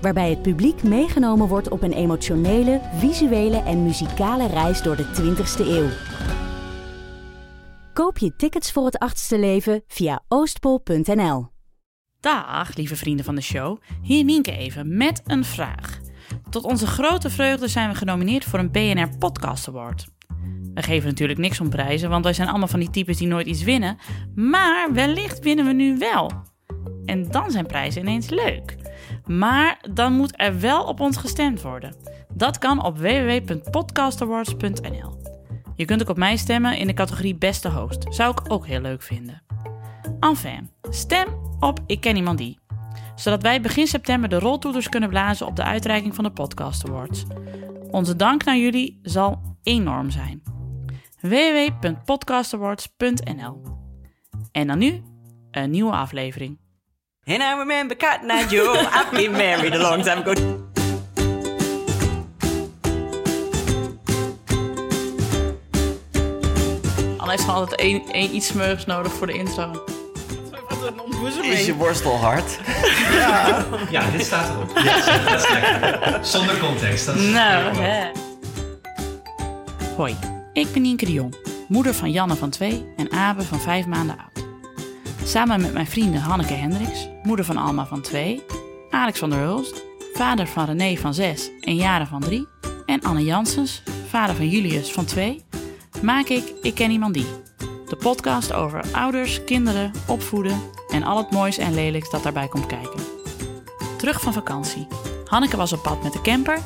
Waarbij het publiek meegenomen wordt op een emotionele, visuele en muzikale reis door de 20ste eeuw. Koop je tickets voor het achtste leven via oostpol.nl. Dag, lieve vrienden van de show. Hier Nienke even met een vraag. Tot onze grote vreugde zijn we genomineerd voor een BNR Podcast Award. We geven natuurlijk niks om prijzen, want wij zijn allemaal van die types die nooit iets winnen. Maar wellicht winnen we nu wel. En dan zijn prijzen ineens leuk. Maar dan moet er wel op ons gestemd worden. Dat kan op www.podcastawards.nl. Je kunt ook op mij stemmen in de categorie Beste Host. Zou ik ook heel leuk vinden. Enfin, stem op Ik Ken Iemand Die. Zodat wij begin september de roltoeters kunnen blazen op de uitreiking van de Podcast Awards. Onze dank naar jullie zal enorm zijn. www.podcastawards.nl En dan nu een nieuwe aflevering. And I remember Cotton Eye Joe. I've been married a long time ago. Anne heeft gewoon altijd één, één iets smurfs nodig voor de intro. Is je worstel hard? Ja, dit staat erop. Ja, dat is lekker. Zonder context. Dat is Nou, hè. Hoi, ik ben Nienke de Jong, moeder van Janne van 2 en Abe van 5 maanden oud. Samen met mijn vrienden Hanneke Hendricks, moeder van Alma van 2, Alex van der Hulst, vader van René van 6 en Jaren van 3 en Anne Janssens, vader van Julius van 2, maak ik Ik Ken Iemand Die. De podcast over ouders, kinderen, opvoeden en al het moois en lelijks dat daarbij komt kijken. Terug van vakantie. Hanneke was op pad met de camper.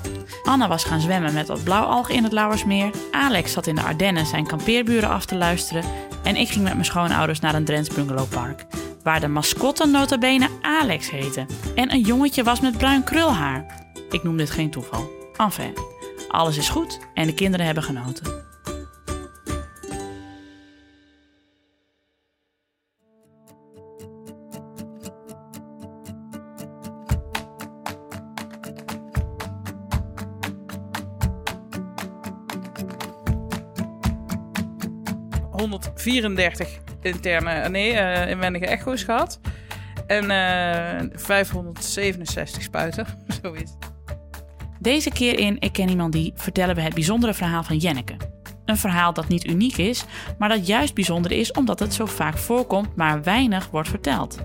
Anna was gaan zwemmen met wat blauwalg in het Lauwersmeer. Alex zat in de Ardennen zijn kampeerburen af te luisteren. En ik ging met mijn schoonouders naar een Drents bungalowpark. Waar de mascotte nota bene Alex heette. En een jongetje was met bruin krulhaar. Ik noem dit geen toeval. Enfin, alles is goed en de kinderen hebben genoten. ...134 interne, nee, eh, inwendige echo's gehad. En eh 567 spuiten, zoiets. Deze keer in Ik Ken Iemand Die vertellen we het bijzondere verhaal van Jenneke. Een verhaal dat niet uniek is, maar dat juist bijzonder is omdat het zo vaak voorkomt, maar weinig wordt verteld.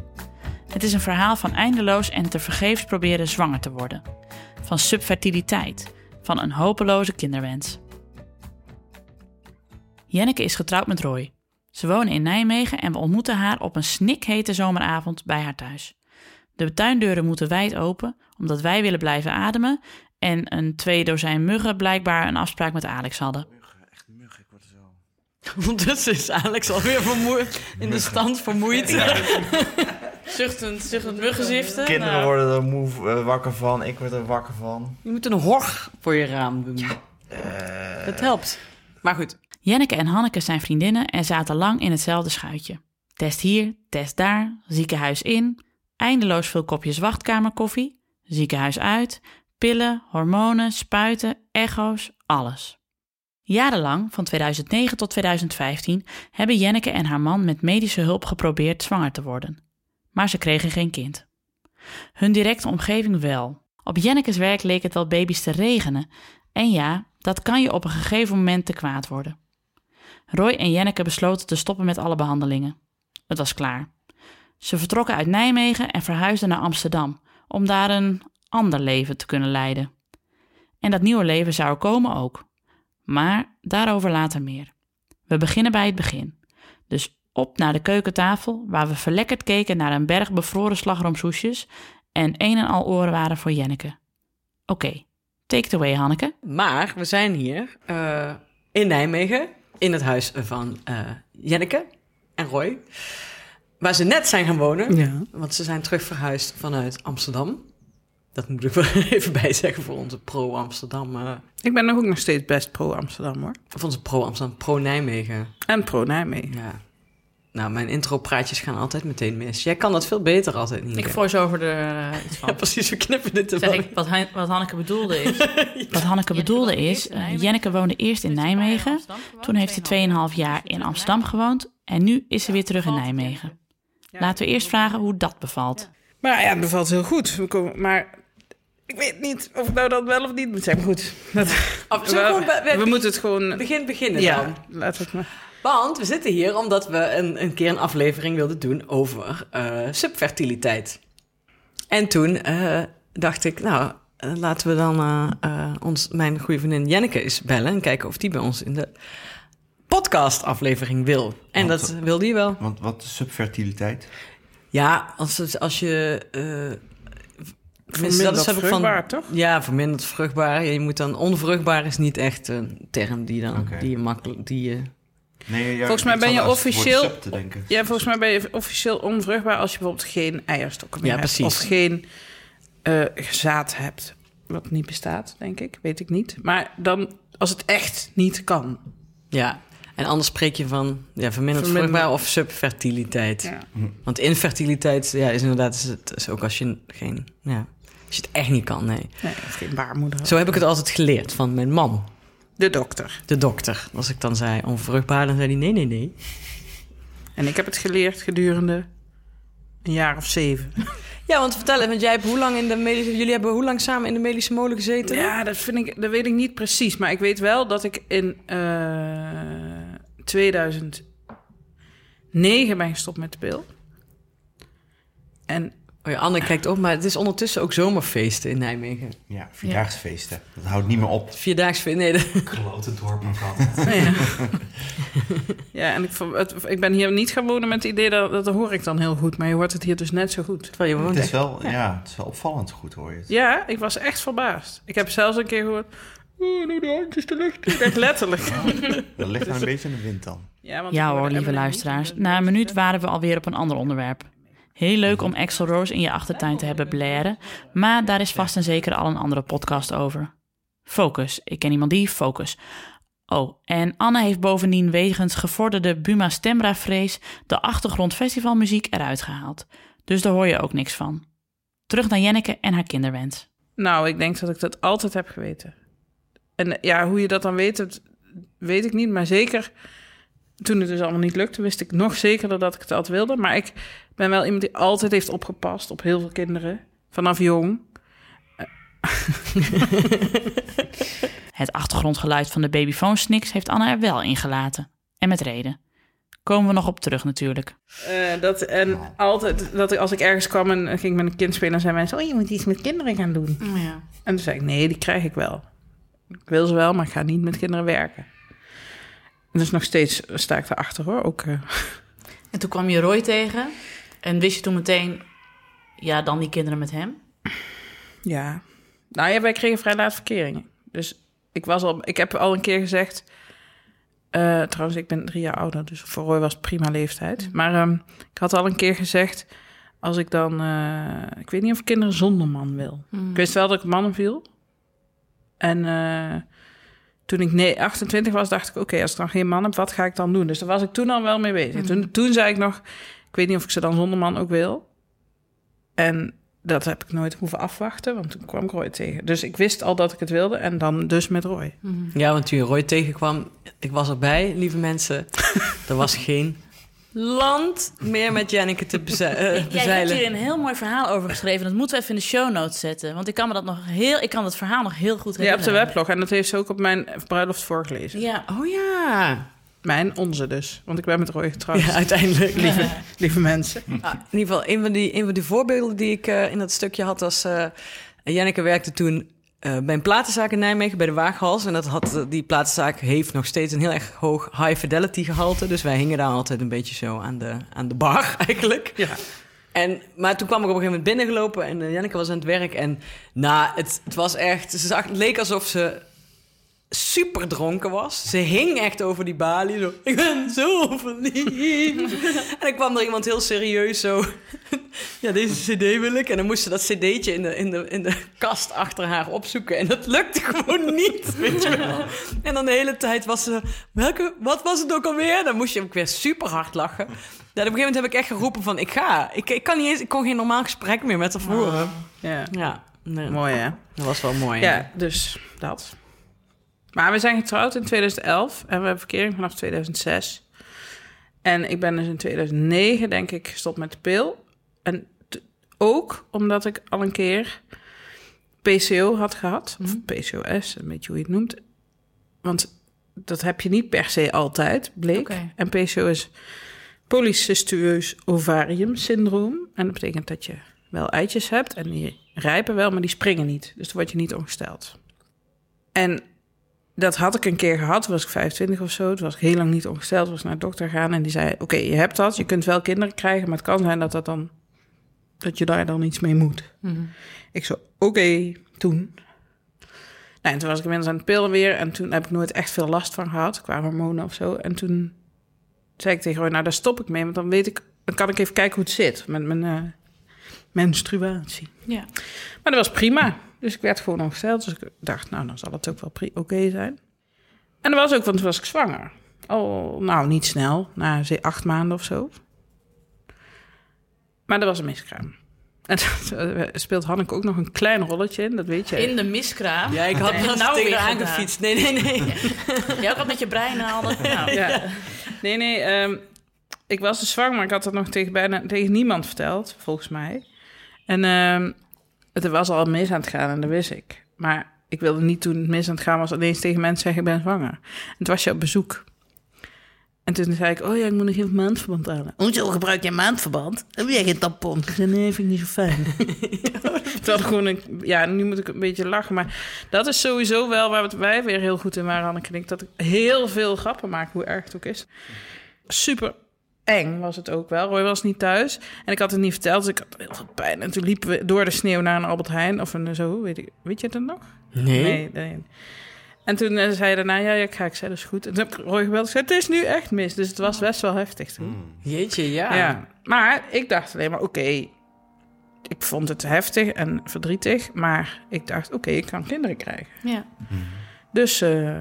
Het is een verhaal van eindeloos en tevergeefs proberen zwanger te worden. Van subfertiliteit, van een hopeloze kinderwens. Jenneke is getrouwd met Roy. Ze wonen in Nijmegen en we ontmoeten haar op een snikhete zomeravond bij haar thuis. De tuindeuren moeten wijd open, omdat wij willen blijven ademen en een twee dozijn muggen blijkbaar een afspraak met Alex hadden. Echt muggen, ik word er zo... Ondertussen is Alex alweer vermoeid, in de stand vermoeid. zuchtend, zuchtend muggenziften. Kinderen Nou, worden er moe eh, wakker van, ik word er wakker van. Je moet een horg voor je raam doen. Dat helpt. Maar goed. Jenneke en Hanneke zijn vriendinnen en zaten lang in hetzelfde schuitje. Test hier, test daar, ziekenhuis in, eindeloos veel kopjes wachtkamerkoffie, ziekenhuis uit, pillen, hormonen, spuiten, echo's, alles. Jarenlang, van 2009 tot 2015, hebben Jenneke en haar man met medische hulp geprobeerd zwanger te worden. Maar ze kregen geen kind. Hun directe omgeving wel. Op Jennekes werk leek het wel baby's te regenen. En ja, dat kan je op een gegeven moment te kwaad worden. Roy en Jenneke besloten te stoppen met alle behandelingen. Het was klaar. Ze vertrokken uit Nijmegen en verhuisden naar Amsterdam om daar een ander leven te kunnen leiden. En dat nieuwe leven zou er komen ook. Maar daarover later meer. We beginnen bij het begin. Dus op naar de keukentafel, waar we verlekkerd keken naar een berg bevroren slagroomsoesjes en een en al oren waren voor Jenneke. Oké, take it away, Hanneke. Maar we zijn hier eh, in Nijmegen, in het huis van eh Jenneke en Roy. Waar ze net zijn gaan wonen. Ja. Want ze zijn terug verhuisd vanuit Amsterdam. Dat moet ik wel even bijzeggen voor onze pro-Amsterdam... eh, Ik ben nog ook nog steeds best pro-Amsterdam, hoor. of onze pro-Amsterdam, pro-Nijmegen. En pro-Nijmegen. Ja. Nou, mijn intro-praatjes gaan altijd meteen mis. Jij kan dat veel beter altijd niet. Ik voice over er eh, iets van. Ja, precies. We knippen dit Zeg ervan. ik, wat, Han- wat Hanneke bedoelde is... Wat Hanneke bedoelde is... eh, Jenneke woonde eerst in Nijmegen. Toen heeft ze 2,5 jaar in Amsterdam gewoond. En nu is ze weer terug in Nijmegen. Laten we eerst vragen hoe dat bevalt. Maar ja, het bevalt heel goed. We komen, maar ik weet niet of ik nou dat wel of niet moet zeggen. Goed, dat, zullen we, moeten het gewoon... begin beginnen ja, dan? laten we het maar... Want we zitten hier omdat we een, een keer een aflevering wilden doen over eh, subfertiliteit. En toen eh, dacht ik, nou, eh, laten we dan ons, mijn goede vriendin Jenneke eens bellen... en kijken of die bij ons in de podcast-aflevering wil. En Want- dat wil die wel. Want wat is subfertiliteit? Ja, als, als je... eh Verminderd heb ik vruchtbaar, toch? Ja, verminderd vruchtbaar. Je moet dan onvruchtbaar is niet echt een term die dan die je makkelijk die je Nee, ja, Volgens mij ben je officieel-. Ja, volgens mij ben je officieel onvruchtbaar als je bijvoorbeeld geen eierstokken meer Ja, hebt. precies. Of geen eh, zaad hebt. Wat niet bestaat, denk ik. Weet ik niet. Maar dan, als het echt niet kan. Ja, en anders spreek je van ja, verminderd Verminder- vruchtbaar of subfertiliteit. Ja. Want infertiliteit ja, is inderdaad is het is ook als je geen, ja, als je het echt niet kan, nee. Nee, of geen baarmoeder. Zo heb ik het altijd geleerd van mijn man, De dokter. de dokter. Als ik dan zei onvruchtbaar, dan zei hij nee, nee, nee. En ik heb het geleerd gedurende een jaar of zeven. Ja, want vertel even, jij hebt hoe lang in de medische, jullie hebben hoe lang samen in de medische molen gezeten? Ja, dat, vind ik, dat weet ik niet precies. Maar ik weet wel dat ik in eh 2009 ben gestopt met de pil. En Oh ja, Anne kijkt op, maar het is ondertussen ook zomerfeesten in Nijmegen. Ja, vierdaagse Dat houdt niet meer op. Vierdaags, nee, de- Klote dorp ook nou ja. ja, en ik, het- ik ben hier niet gaan wonen met het idee dat, dat hoor ik dan heel goed. Maar je hoort het hier dus net zo goed. terwijl je woont Het is wel, ja. het is wel opvallend goed hoor je het. Ja, ik was echt verbaasd. Ik heb zelfs een keer gehoord... Oh, nou, de handjes te lucht. Echt letterlijk. Dat ligt nou een beetje in de wind dan. Ja, want Ja hoor, lieve luisteraars. Na een minuut waren we alweer op een ander onderwerp. Heel leuk om Axel Rose in je achtertuin te hebben blaren, maar daar is vast en zeker al een andere podcast over. Focus, ik ken iemand die, Focus. Oh, en Anne heeft bovendien wegens gevorderde Buma Stemra-vrees de achtergrondfestivalmuziek eruit gehaald. Dus daar hoor je ook niks van. Terug naar Jenneke en haar kinderwens. Nou, ik denk dat ik dat altijd heb geweten. En ja, hoe je dat dan weet, weet ik niet. Maar zeker toen het dus allemaal niet lukte, wist ik nog zekerder dat ik het altijd wilde. Maar ik ben wel iemand die altijd heeft opgepast op heel veel kinderen. Vanaf jong. Het achtergrondgeluid van de babyfoon sniks heeft Anne er wel in gelaten. En met reden. Komen we nog op terug natuurlijk. Eh, dat, en altijd, dat ik, als ik ergens kwam en ging met een kind spelen, dan zeiden mensen, oh, je moet iets met kinderen gaan doen. Ja. En toen zei ik, nee, die krijg ik wel. Ik wil ze wel, maar ik ga niet met kinderen werken. En dus nog steeds sta ik daarachter hoor. Ook, eh, En toen kwam je Roy tegen. En wist je toen meteen, ja, dan die kinderen met hem? Ja. Nou ja, wij kregen vrij laat verkeringen. Dus ik, was al, ik heb al een keer gezegd... eh, trouwens, ik ben drie jaar ouder, dus voor Roy was het prima leeftijd. Maar ehm, ik had al een keer gezegd... als ik dan... eh, ik weet niet of ik kinderen zonder man wil. Ik wist wel dat ik mannen viel. En eh, toen ik nee, 28 was, dacht ik... oké, als ik dan geen man heb, wat ga ik dan doen? Dus daar was ik toen al wel mee bezig. Toen, toen zei ik nog... ik weet niet of ik ze dan zonder man ook wil. En dat heb ik nooit hoeven afwachten, want toen kwam ik Roy tegen. Dus ik wist al dat ik het wilde en dan dus met Roy. Ja, want toen je Roy tegenkwam, ik was erbij, lieve mensen. er was geen land meer met Janneke te beze- eh, Jij hebt bezeilen. hier een heel mooi verhaal over geschreven. Dat moeten we even in de show notes zetten. Want ik kan me dat nog heel, ik kan dat verhaal nog heel goed Ja, op herinneren. de weblog. En dat heeft ze ook op mijn bruiloft voorgelezen. Ja, Oh ja. Mijn, onze dus. Want ik ben met Roy getrouwd. Ja, uiteindelijk. lieve, lieve mensen. Ah, in ieder geval, een van die, een van die voorbeelden die ik eh, in dat stukje had was... eh Janneke werkte toen eh, bij een platenzaak in Nijmegen, bij de Waaghals. En dat had, die platenzaak heeft nog steeds een heel erg hoog high-fidelity gehalte. Dus wij hingen daar altijd een beetje zo aan de, aan de bar eigenlijk. Ja. En, maar toen kwam ik op een gegeven moment binnengelopen en Janneke was aan het werk. En nou, het, het was echt... Ze zag, het leek alsof ze super dronken was. Ze hing echt over die balie. Zo, ik ben zo verliefd. en dan kwam er iemand heel serieus zo... ja, deze cd wil ik. En dan moest ze dat cd'tje in de, in, de, in de kast achter haar opzoeken. En dat lukte gewoon niet, weet je wel. En dan de hele tijd was ze... Welke, wat was het ook alweer? Dan moest je ook weer super hard lachen. Ja, op een gegeven moment heb ik echt geroepen van... Ik ga. Ik, ik, kan niet eens, ik kon geen normaal gesprek meer met haar voeren. Ja. Ja, nee, Mooi, hè? dat was wel mooi. Ja, dus dat. Maar we zijn getrouwd in 2011 en we hebben verkering vanaf 2006. En ik ben dus in 2009, denk ik, gestopt met de pil. En ook omdat ik al een keer PCO had gehad. Of PCOS, een beetje hoe je het noemt. Want dat heb je niet per se altijd, bleek. En PCO is polycystueus ovarium syndroom. En dat betekent dat je wel eitjes hebt en die rijpen wel, maar die springen niet. Dus dan word je niet ongesteld. En dat had ik een keer gehad, toen was ik 25 of zo. Toen was ik heel lang niet ongesteld, was naar de dokter gegaan en die zei... Oké, je hebt dat, je kunt wel kinderen krijgen, maar het kan zijn dat, dat, dan, dat je daar dan iets mee moet. Ik zo, oké, toen. Nou, en toen was ik inmiddels aan het pillen weer en toen heb ik nooit echt veel last van gehad, qua hormonen of zo. En toen zei ik tegen haar, nou daar stop ik mee, want dan weet ik, dan kan ik even kijken hoe het zit met mijn eh, menstruatie. Ja. Maar dat was prima. Dus ik werd gewoon ongesteld. Dus ik dacht, nou, dan zal het ook wel oké zijn. En dat was ook, want toen was ik zwanger. Al, nou, niet snel. Na ze- acht maanden of zo. Maar er was een miskraam. En daar speelt Hanneke ook nog een klein rolletje in, dat weet je. In de miskraam. Ja, ik had net nou tegen haar aangefietst. Nee, nee, nee. Jij ook al met je brein halen. Nou, Ja. Nee, nee. ehm, ik was dus zwanger, maar ik had dat nog tegen, bijna, tegen niemand verteld, volgens mij. En ehm, het was al mis aan het gaan en dat wist ik. Maar ik wilde niet toen het mis aan het gaan was ineens tegen mensen zeggen, ik ben zwanger. En toen was je op bezoek. En toen zei ik, oh ja, ik moet nog even maandverband halen. Hoezo gebruik jij maandverband? Heb jij geen tampon? Ik zei, nee, vind ik niet zo fijn. Terwijl gewoon een, ja, nu moet ik een beetje lachen. Maar dat is sowieso wel waar wij weer heel goed in waren, Anneke. en ik, Dat ik heel veel grappen maak, hoe erg het ook is. Super eng was het ook wel. Roy was niet thuis. En ik had het niet verteld, dus ik had heel veel pijn. En toen liepen we door de sneeuw naar een Albert Heijn. Of een zo, weet, ik, weet je het nog? Nee. Nee, nee. En toen eh, zei hij daarna, ja, ja, ik ga. Ik zei, dat is goed. En toen heb ik Roy gebeld. Ik zei, het is nu echt mis. Dus het was best wel heftig toen. Jeetje, ja. Ja. Maar ik dacht alleen maar, oké, ik vond het heftig en verdrietig. Maar ik dacht, oké, ik kan kinderen krijgen. ja. Dus eh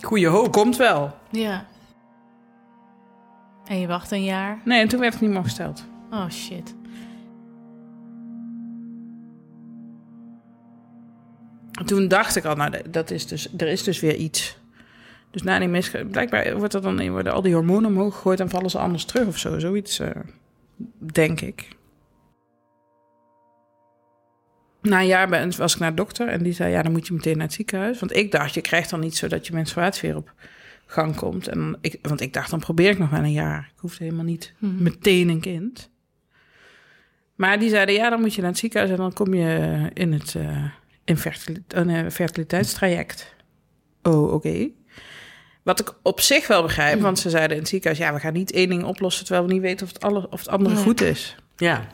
Goeie hoop. komt wel. ja. En je wacht een jaar. Nee, en toen werd ik niet meer gesteld. Oh shit. Toen dacht ik al, nou, dat is dus, er is dus weer iets. Dus na die mis, blijkbaar wordt er dan, worden al die hormonen omhoog gegooid en vallen ze anders terug of zo. Zoiets, eh, denk ik. Na een jaar ben, was ik naar de dokter en die zei, ja, dan moet je meteen naar het ziekenhuis. Want ik dacht, je krijgt dan niet zodat je menstruatie weer op gang komt. En ik, want ik dacht, dan probeer ik nog wel een jaar. Ik hoefde helemaal niet meteen een kind. Maar die zeiden, ja, dan moet je naar het ziekenhuis en dan kom je in het eh, infertili- een, eh, fertiliteitstraject. Oh, oké. Wat ik op zich wel begrijp, want ze zeiden in het ziekenhuis... ja, we gaan niet één ding oplossen... terwijl we niet weten of het, alle, of het andere Nee. goed is. Ja.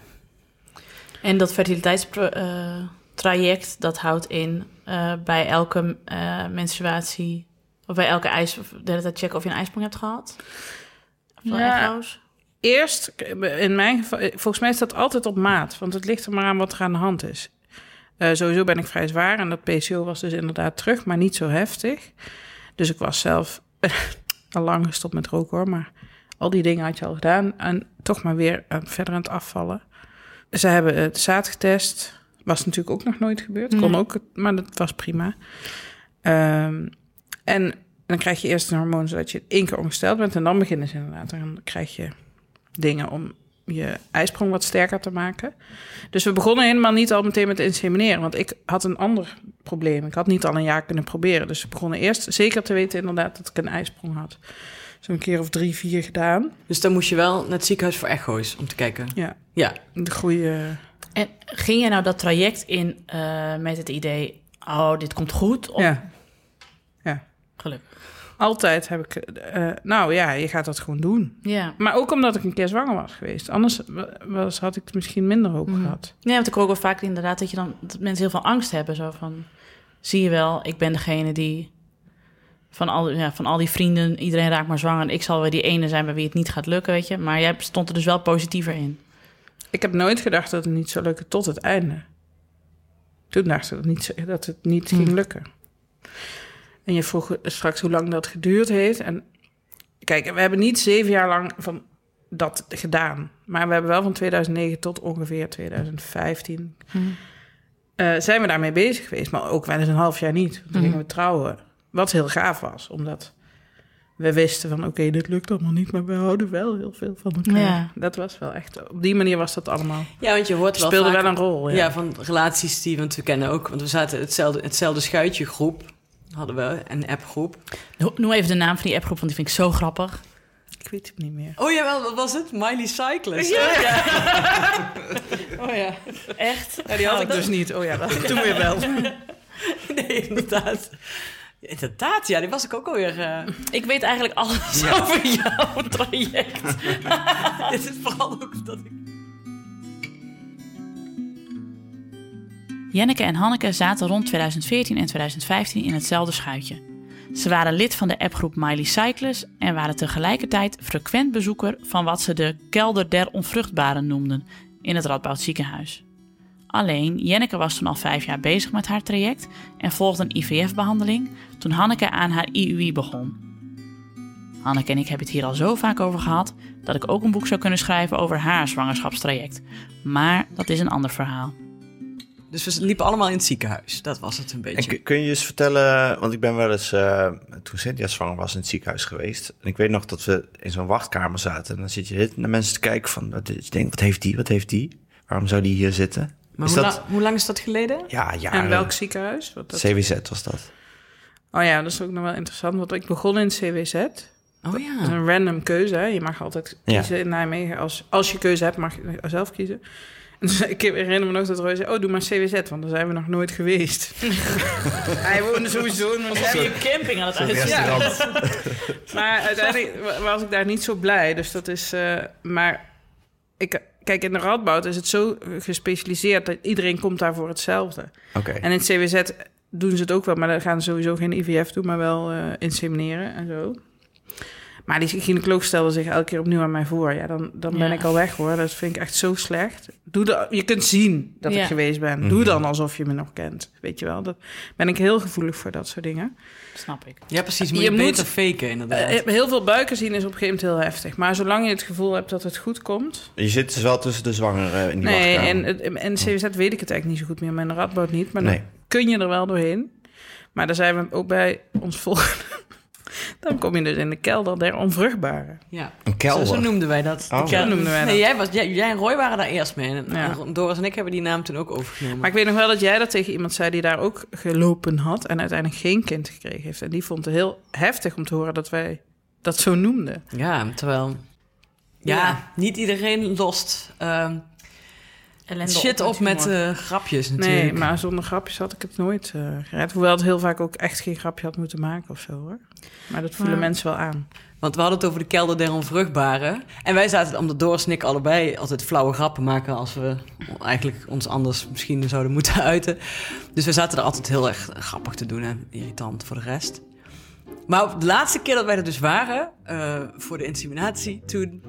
En dat fertiliteitstraject, dat houdt in eh, bij elke eh, menstruatie... of bij elke ijs, de hele tijd checken of je een ijsprong hebt gehad. Van Ja. Eerst, in mijn geval... Volgens mij is dat altijd op maat. Want het ligt er maar aan wat er aan de hand is. Eh, sowieso ben ik vrij zwaar. En dat PCO was dus inderdaad terug, maar niet zo heftig. Dus ik was zelf al lang gestopt met roken hoor. Maar al die dingen had je al gedaan. En toch maar weer eh, verder aan het afvallen. Ze hebben het zaad getest. Was natuurlijk ook nog nooit gebeurd. Kon Nee. ook, maar dat was prima. Ehm, en dan krijg je eerst een hormoon zodat je één keer ongesteld bent. En dan beginnen ze inderdaad. Dan krijg je dingen om je ijsprong wat sterker te maken. Dus we begonnen helemaal niet al meteen met insemineren. Want ik had een ander probleem. Ik had niet al een jaar kunnen proberen. Dus we begonnen eerst zeker te weten inderdaad dat ik een ijsprong had. Zo'n keer of drie, vier gedaan. Dus dan moest je wel naar het ziekenhuis voor echo's om te kijken. Ja, Ja. de goede... En ging jij nou dat traject in eh, met het idee... oh, dit komt goed? Of... Ja. Gelukkig. Altijd heb ik... eh, nou ja, je gaat dat gewoon doen. Ja. Maar ook omdat ik een keer zwanger was geweest. Anders was, had ik het misschien minder hoop gehad. Nee, want ik hoor ook wel vaak inderdaad dat, je dan, dat mensen heel veel angst hebben. Zo van, zie je wel, ik ben degene die Van al, ja, van al die vrienden, iedereen raakt maar zwanger. Ik zal weer die ene zijn bij wie het niet gaat lukken, weet je. Maar jij stond er dus wel positiever in. Ik heb nooit gedacht dat het niet zou lukken tot het einde. Toen dacht ik dat het niet, dat het niet ging lukken. En je vroeg straks hoe lang dat geduurd heeft. En kijk, we hebben niet zeven jaar lang van dat gedaan. Maar we hebben wel van 2009 tot ongeveer 2015... eh, zijn we daarmee bezig geweest. Maar ook wel eens een half jaar niet. Toen gingen we trouwen. Wat heel gaaf was, omdat we wisten van... oké, dit lukt allemaal niet, maar we houden wel heel veel van elkaar. Ja. Dat was wel echt... Op die manier was dat allemaal... Ja, want je hoort wel Speelde vaak- wel een rol, ja. Ja. van relaties die want we kennen ook. Want we zaten hetzelfde, hetzelfde schuitje groep. Hadden we een appgroep. No- Noem even de naam van die appgroep, want die vind ik zo grappig. Ik weet het niet meer. Oh jawel, wat was het? Miley Cyclist. Oh ja. Echt? ja die had ik dus niet. Oh ja, dat toen weer wel. Nee, inderdaad. Ja, Inderdaad, ja, die was ik ook alweer. eh Ik weet eigenlijk alles over jouw traject. dit is vooral ook dat ik. Jenneke en Hanneke zaten rond 2014 en 2015 in hetzelfde schuitje. Ze waren lid van de appgroep Miley Cyclus en waren tegelijkertijd frequent bezoeker van wat ze de kelder der onvruchtbaren noemden in het Radboud ziekenhuis. Alleen, Jenneke was toen al vijf jaar bezig met haar traject en volgde een IVF-behandeling toen Hanneke aan haar IUI begon. Hanneke en ik hebben het hier al zo vaak over gehad dat ik ook een boek zou kunnen schrijven over haar zwangerschapstraject. Maar dat is een ander verhaal. Dus we liepen allemaal in het ziekenhuis. Dat was het een En beetje. kun- kun je eens vertellen, want ik ben wel eens, eh, toen Cynthia zwanger was, in het ziekenhuis geweest. En ik weet nog dat we in zo'n wachtkamer zaten. En dan zit je naar mensen te kijken van, wat, je denkt, wat heeft die, wat heeft die? Waarom zou die hier zitten? Maar is hoe, dat, la- hoe lang is dat geleden? ja, ja. En welk ziekenhuis? Wat dat... CWZ was dat. Oh ja, dat is ook nog wel interessant. Want ik begon in het CWZ. Oh Dat is ja. een random keuze. Hè. Je mag altijd Ja. kiezen in Nijmegen. Als, als je keuze hebt, mag je zelf kiezen. Dus, ik herinner me nog dat Roy zei... Oh, doe maar CWZ, want daar zijn we nog nooit geweest. Hij woonde sowieso in je camping aan het uitzoeken. Ja. Maar uiteindelijk wa- was ik daar niet zo blij. Dus dat is... eh, maar ik, kijk, in de Radboud is het zo gespecialiseerd... dat iedereen komt daar voor hetzelfde. Oké. En in het CWZ doen ze het ook wel, maar dan gaan ze sowieso geen IVF doen, maar wel eh, insemineren en zo. Maar die gynaecoloog stelde zich elke keer opnieuw aan mij voor. Ja, dan, dan ben Ja. ik al weg hoor. Dat vind ik echt zo slecht. Doe de, je kunt zien dat Ja. ik geweest ben. Doe dan alsof je me nog kent. Weet je wel. Dat ben ik heel gevoelig voor dat soort dingen. Snap ik. Ja, precies. Moet Je je, moet- beter faken, inderdaad. Eh, heel veel buiken zien is op een gegeven moment heel heftig. Maar zolang je het gevoel hebt dat het goed komt. Je zit dus wel tussen de zwangeren in die Nee, wachtkamer. en, en, en CWZ weet ik het eigenlijk niet zo goed meer. De Radboud niet. Maar Nee. dan kun je er wel doorheen. Maar daar zijn we ook bij ons volgende. Dan kom je dus in de kelder der onvruchtbaren. ja. Een Zo, kelder. zo noemden wij dat. Oh. Kelder. Noemden wij Nee, dat. jij, was, jij, jij en Roy waren daar eerst mee. En, Ja. en Doris en ik hebben die naam toen ook overgenomen. Maar ik weet nog wel dat jij dat tegen iemand zei die daar ook gelopen had en uiteindelijk geen kind gekregen heeft. En die vond het heel heftig om te horen dat wij dat zo noemden. Ja, terwijl... Ja, Ja. niet iedereen lost ehm, Ellende shit op met eh, grapjes natuurlijk. Nee, maar zonder grapjes had ik het nooit eh gered. Hoewel het heel vaak ook echt geen grapje had moeten maken of zo hoor. Maar dat voelen Maar- mensen wel aan. Want we hadden het over de kelder der onvruchtbaren. En wij zaten, omdat Doris en ik allebei altijd flauwe grappen maken... als we eigenlijk ons anders misschien zouden moeten uiten. Dus we zaten er altijd heel erg grappig te doen en irritant voor de rest. Maar de laatste keer dat wij er dus waren, eh, voor de inseminatie... toen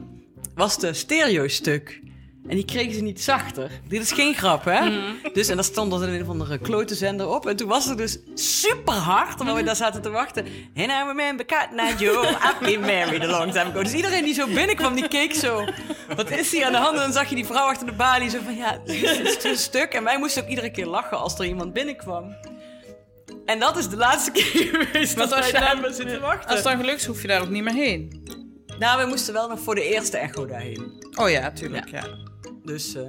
was de stereo-stuk. En die kregen ze niet zachter. Dit is geen grap, hè? Dus, en daar stond er een of andere klote zender op. En toen was het dus super hard, terwijl we daar zaten te wachten. And I remember cat night, Joe. I've been married a long time ago. Dus iedereen die zo binnenkwam, die keek zo. Wat is hier aan de hand? En dan zag je die vrouw achter de balie zo van, ja, dit is, een stuk. En wij moesten ook iedere keer lachen als er iemand binnenkwam. En dat is de laatste keer geweest dat wij daar dan- zitten wachten. Als het dan gelukt hoef je daar ook niet meer heen. Nou, we moesten wel nog voor de eerste echo daarheen. Oh ja, tuurlijk. Ja, Dus, eh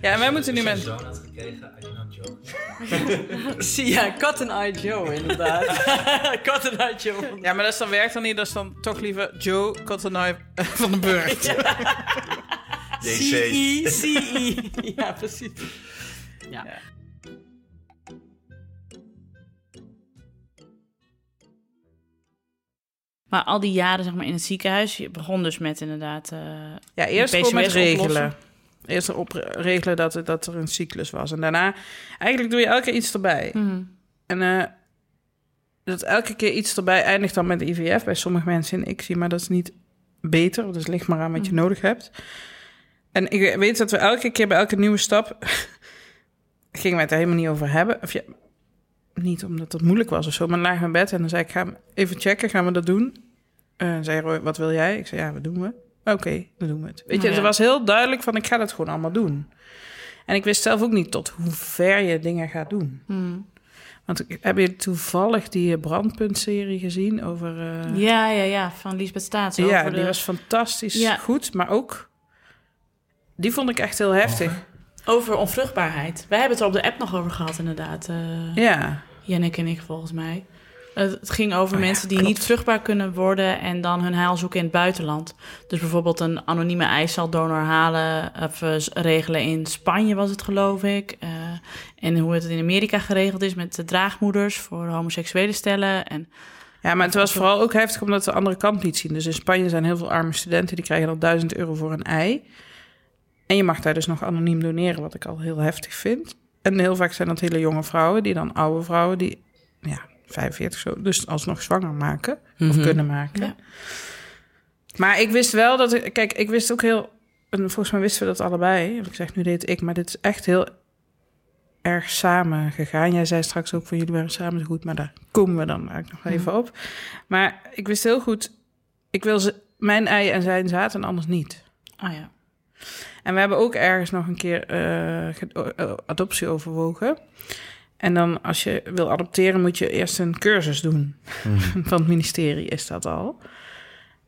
ja en wij moeten nu met... zoon had gekregen, I joke. zie ja, and Eye Joe, inderdaad. And Eye Joe. Ja, maar dat is dan werkt dan niet. Dat is dan toch liever Joe Cottoneye van den Burg. C-E, C-E. Ja, precies. Ja. Maar al die jaren zeg maar, in het ziekenhuis, je begon dus met inderdaad... eh, Ja, eerst gewoon met regelen. oplossen. Eerst erop re- regelen dat, het- dat er een cyclus was. En daarna, eigenlijk doe je elke keer iets erbij. mhm. En eh, dat elke keer iets erbij eindigt dan met IVF. Bij sommige mensen in ik zie, maar dat is niet beter. Dus ligt maar aan wat je nodig hebt. En ik weet dat we elke keer bij elke nieuwe stap... gingen wij het er helemaal niet over hebben. Of ja, niet omdat het moeilijk was of zo, maar we in bed. En dan zei ik, ga even checken, gaan we dat doen? En uh, zei Roy, wat wil jij? Ik zei, ja, wat doen we? Oké, dan doen we het. Weet je, Ja. het was heel duidelijk van, ik ga dat gewoon allemaal doen. En ik wist zelf ook niet tot hoe ver je dingen gaat doen. Hmm. Want ik- heb je toevallig die eh, Brandpunt-serie gezien over... eh, Ja, ja, ja, van Lisbeth Staats. ja, over die de- was fantastisch Ja. goed, maar ook... Die vond ik echt heel heftig. Over onvruchtbaarheid. Wij hebben het er op de app nog over gehad, inderdaad. eh Ja, Jannik en ik, volgens mij. Het ging over Oh ja, mensen die klopt. niet vruchtbaar kunnen worden en dan hun heil zoeken in het buitenland. Dus bijvoorbeeld een anonieme eicelsdonor halen of eh, regelen in Spanje, was het geloof ik. Eh, en hoe het in Amerika geregeld is met de draagmoeders voor homoseksuele stellen. En Ja, maar het was vooral ook heftig omdat de andere kant liet zien. Dus in Spanje zijn heel veel arme studenten die krijgen dan 1000 euro voor een ei. En je mag daar dus nog anoniem doneren, wat ik al heel heftig vind. En heel vaak zijn dat hele jonge vrouwen, die dan oude vrouwen, die ja, 45 zo, dus alsnog zwanger maken of kunnen maken. Ja. Maar ik wist wel dat ik, kijk, ik wist ook heel, en volgens mij wisten we dat allebei. Ik zeg nu deed ik, maar dit is echt heel erg samen gegaan. Jij zei straks ook van jullie waren samen zo goed, maar daar komen we dan eigenlijk nog even op. Maar ik wist heel goed, ik wil ze, mijn ei en zijn zaad en anders niet. oh ja. En we hebben ook ergens nog een keer eh, adoptie overwogen. En dan als je wil adopteren moet je eerst een cursus doen. Van het ministerie is dat al.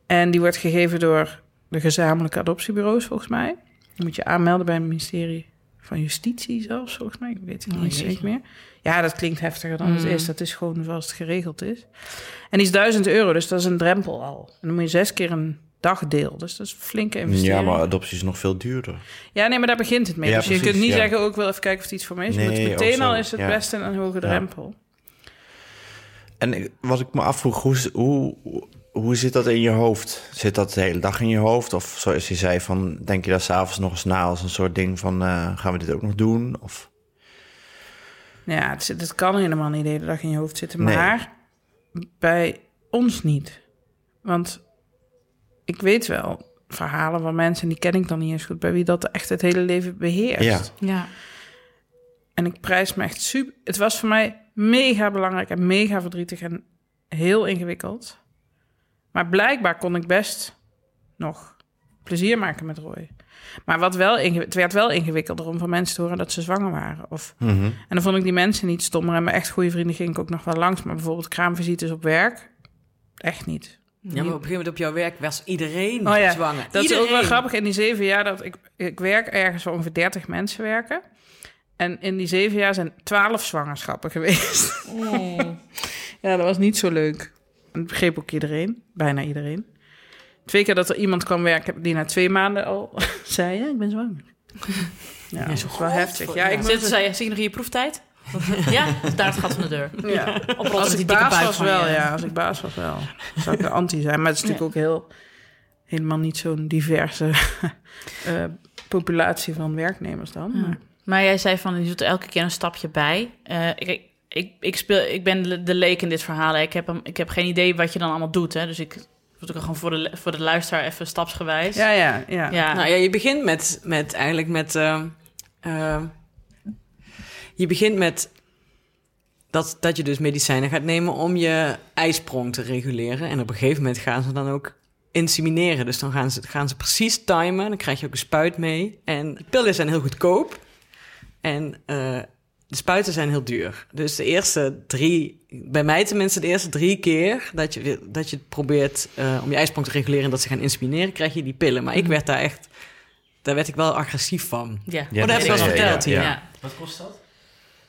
En die wordt gegeven door de gezamenlijke adoptiebureaus volgens mij. Dan moet je aanmelden bij het ministerie van Justitie zelfs volgens mij. Ik weet het Oh, niet zeker meer. Ja, dat klinkt heftiger dan het Mm. is. Dat is gewoon zoals het geregeld is. En die is 1000 euro, dus dat is een drempel al. En dan moet je zes keer een dagdeel. Dus dat is een flinke investering. Ja, maar adoptie is nog veel duurder. Ja, nee, maar daar begint het mee. Ja, dus je kunt niet ja. zeggen, ook wel even kijken of het iets voor mij is. Nee, ook meteen al is het ja. best een hoge drempel. En ik- wat ik me afvroeg, hoe, hoe, hoe zit dat in je hoofd? Zit dat de hele dag in je hoofd? Of zoals je zei, van, denk je daar s'avonds nog eens na als een soort ding van... eh, gaan we dit ook nog doen? Of, Ja, het, zit- het kan helemaal niet de hele dag in je hoofd zitten. Nee. Maar bij ons niet. Want ik weet wel verhalen van mensen, die ken ik dan niet eens goed... bij wie dat echt het hele leven beheerst. Ja. Ja. En ik prijs me echt super... Het was voor mij mega belangrijk en mega verdrietig en heel ingewikkeld. Maar blijkbaar kon ik best nog plezier maken met Roy. Maar wat wel het werd wel ingewikkelder om van mensen te horen dat ze zwanger waren. Of, Mhm. En dan vond ik die mensen niet stommer. En mijn echt goede vrienden ging ik ook nog wel langs. Maar bijvoorbeeld kraamvisites op werk, echt niet. Ja, maar op een gegeven moment op jouw werk was iedereen Oh ja, zwanger. Dat iedereen. is ook wel grappig. In die zeven jaar dat ik, ik werk ergens waar ongeveer 30 mensen werken. En in die zeven jaar zijn twaalf zwangerschappen geweest. ja, dat was niet zo leuk. Dat begreep ook iedereen, bijna iedereen. Twee keer dat er iemand kwam werken die na twee maanden al zei: ja, ik ben zwanger. Ja, dat is wel heftig. Ja, ik Zit, zei, zie je nog in je proeftijd? Ja, dus daar het gat van de deur. ja. Oprotten Als ik baas was van wel, ja. Als ik baas was wel. Zou ik er anti zijn. Maar het is natuurlijk ook heel... helemaal niet zo'n diverse eh, populatie van werknemers dan. Ja. Maar, Maar jij zei van, je doet er elke keer een stapje bij. Eh, ik, ik, ik, speel, ik ben de, leek in dit verhaal. hè. Ik heb, hem, ik heb geen idee wat je dan allemaal doet. Hè? Dus ik doe het ook gewoon voor de, voor de luisteraar even stapsgewijs. ja, ja, ja. ja. Nou ja, je begint met, met eigenlijk met... eh, eh, je begint met dat, dat je dus medicijnen gaat nemen om je ijsprong te reguleren. En op een gegeven moment gaan ze dan ook insemineren. Dus dan gaan ze, gaan ze precies timen. Dan krijg je ook een spuit mee. En de pillen zijn heel goedkoop. En eh, de spuiten zijn heel duur. Dus de eerste drie, bij mij tenminste de eerste drie keer dat je, dat je het probeert eh, om je ijsprong te reguleren en dat ze gaan insemineren, krijg je die pillen. Maar ik werd daar echt, daar werd ik wel agressief van. Ja. Oh, dat heb ik wel eens verteld ja, hier. Ja. Wat kost dat?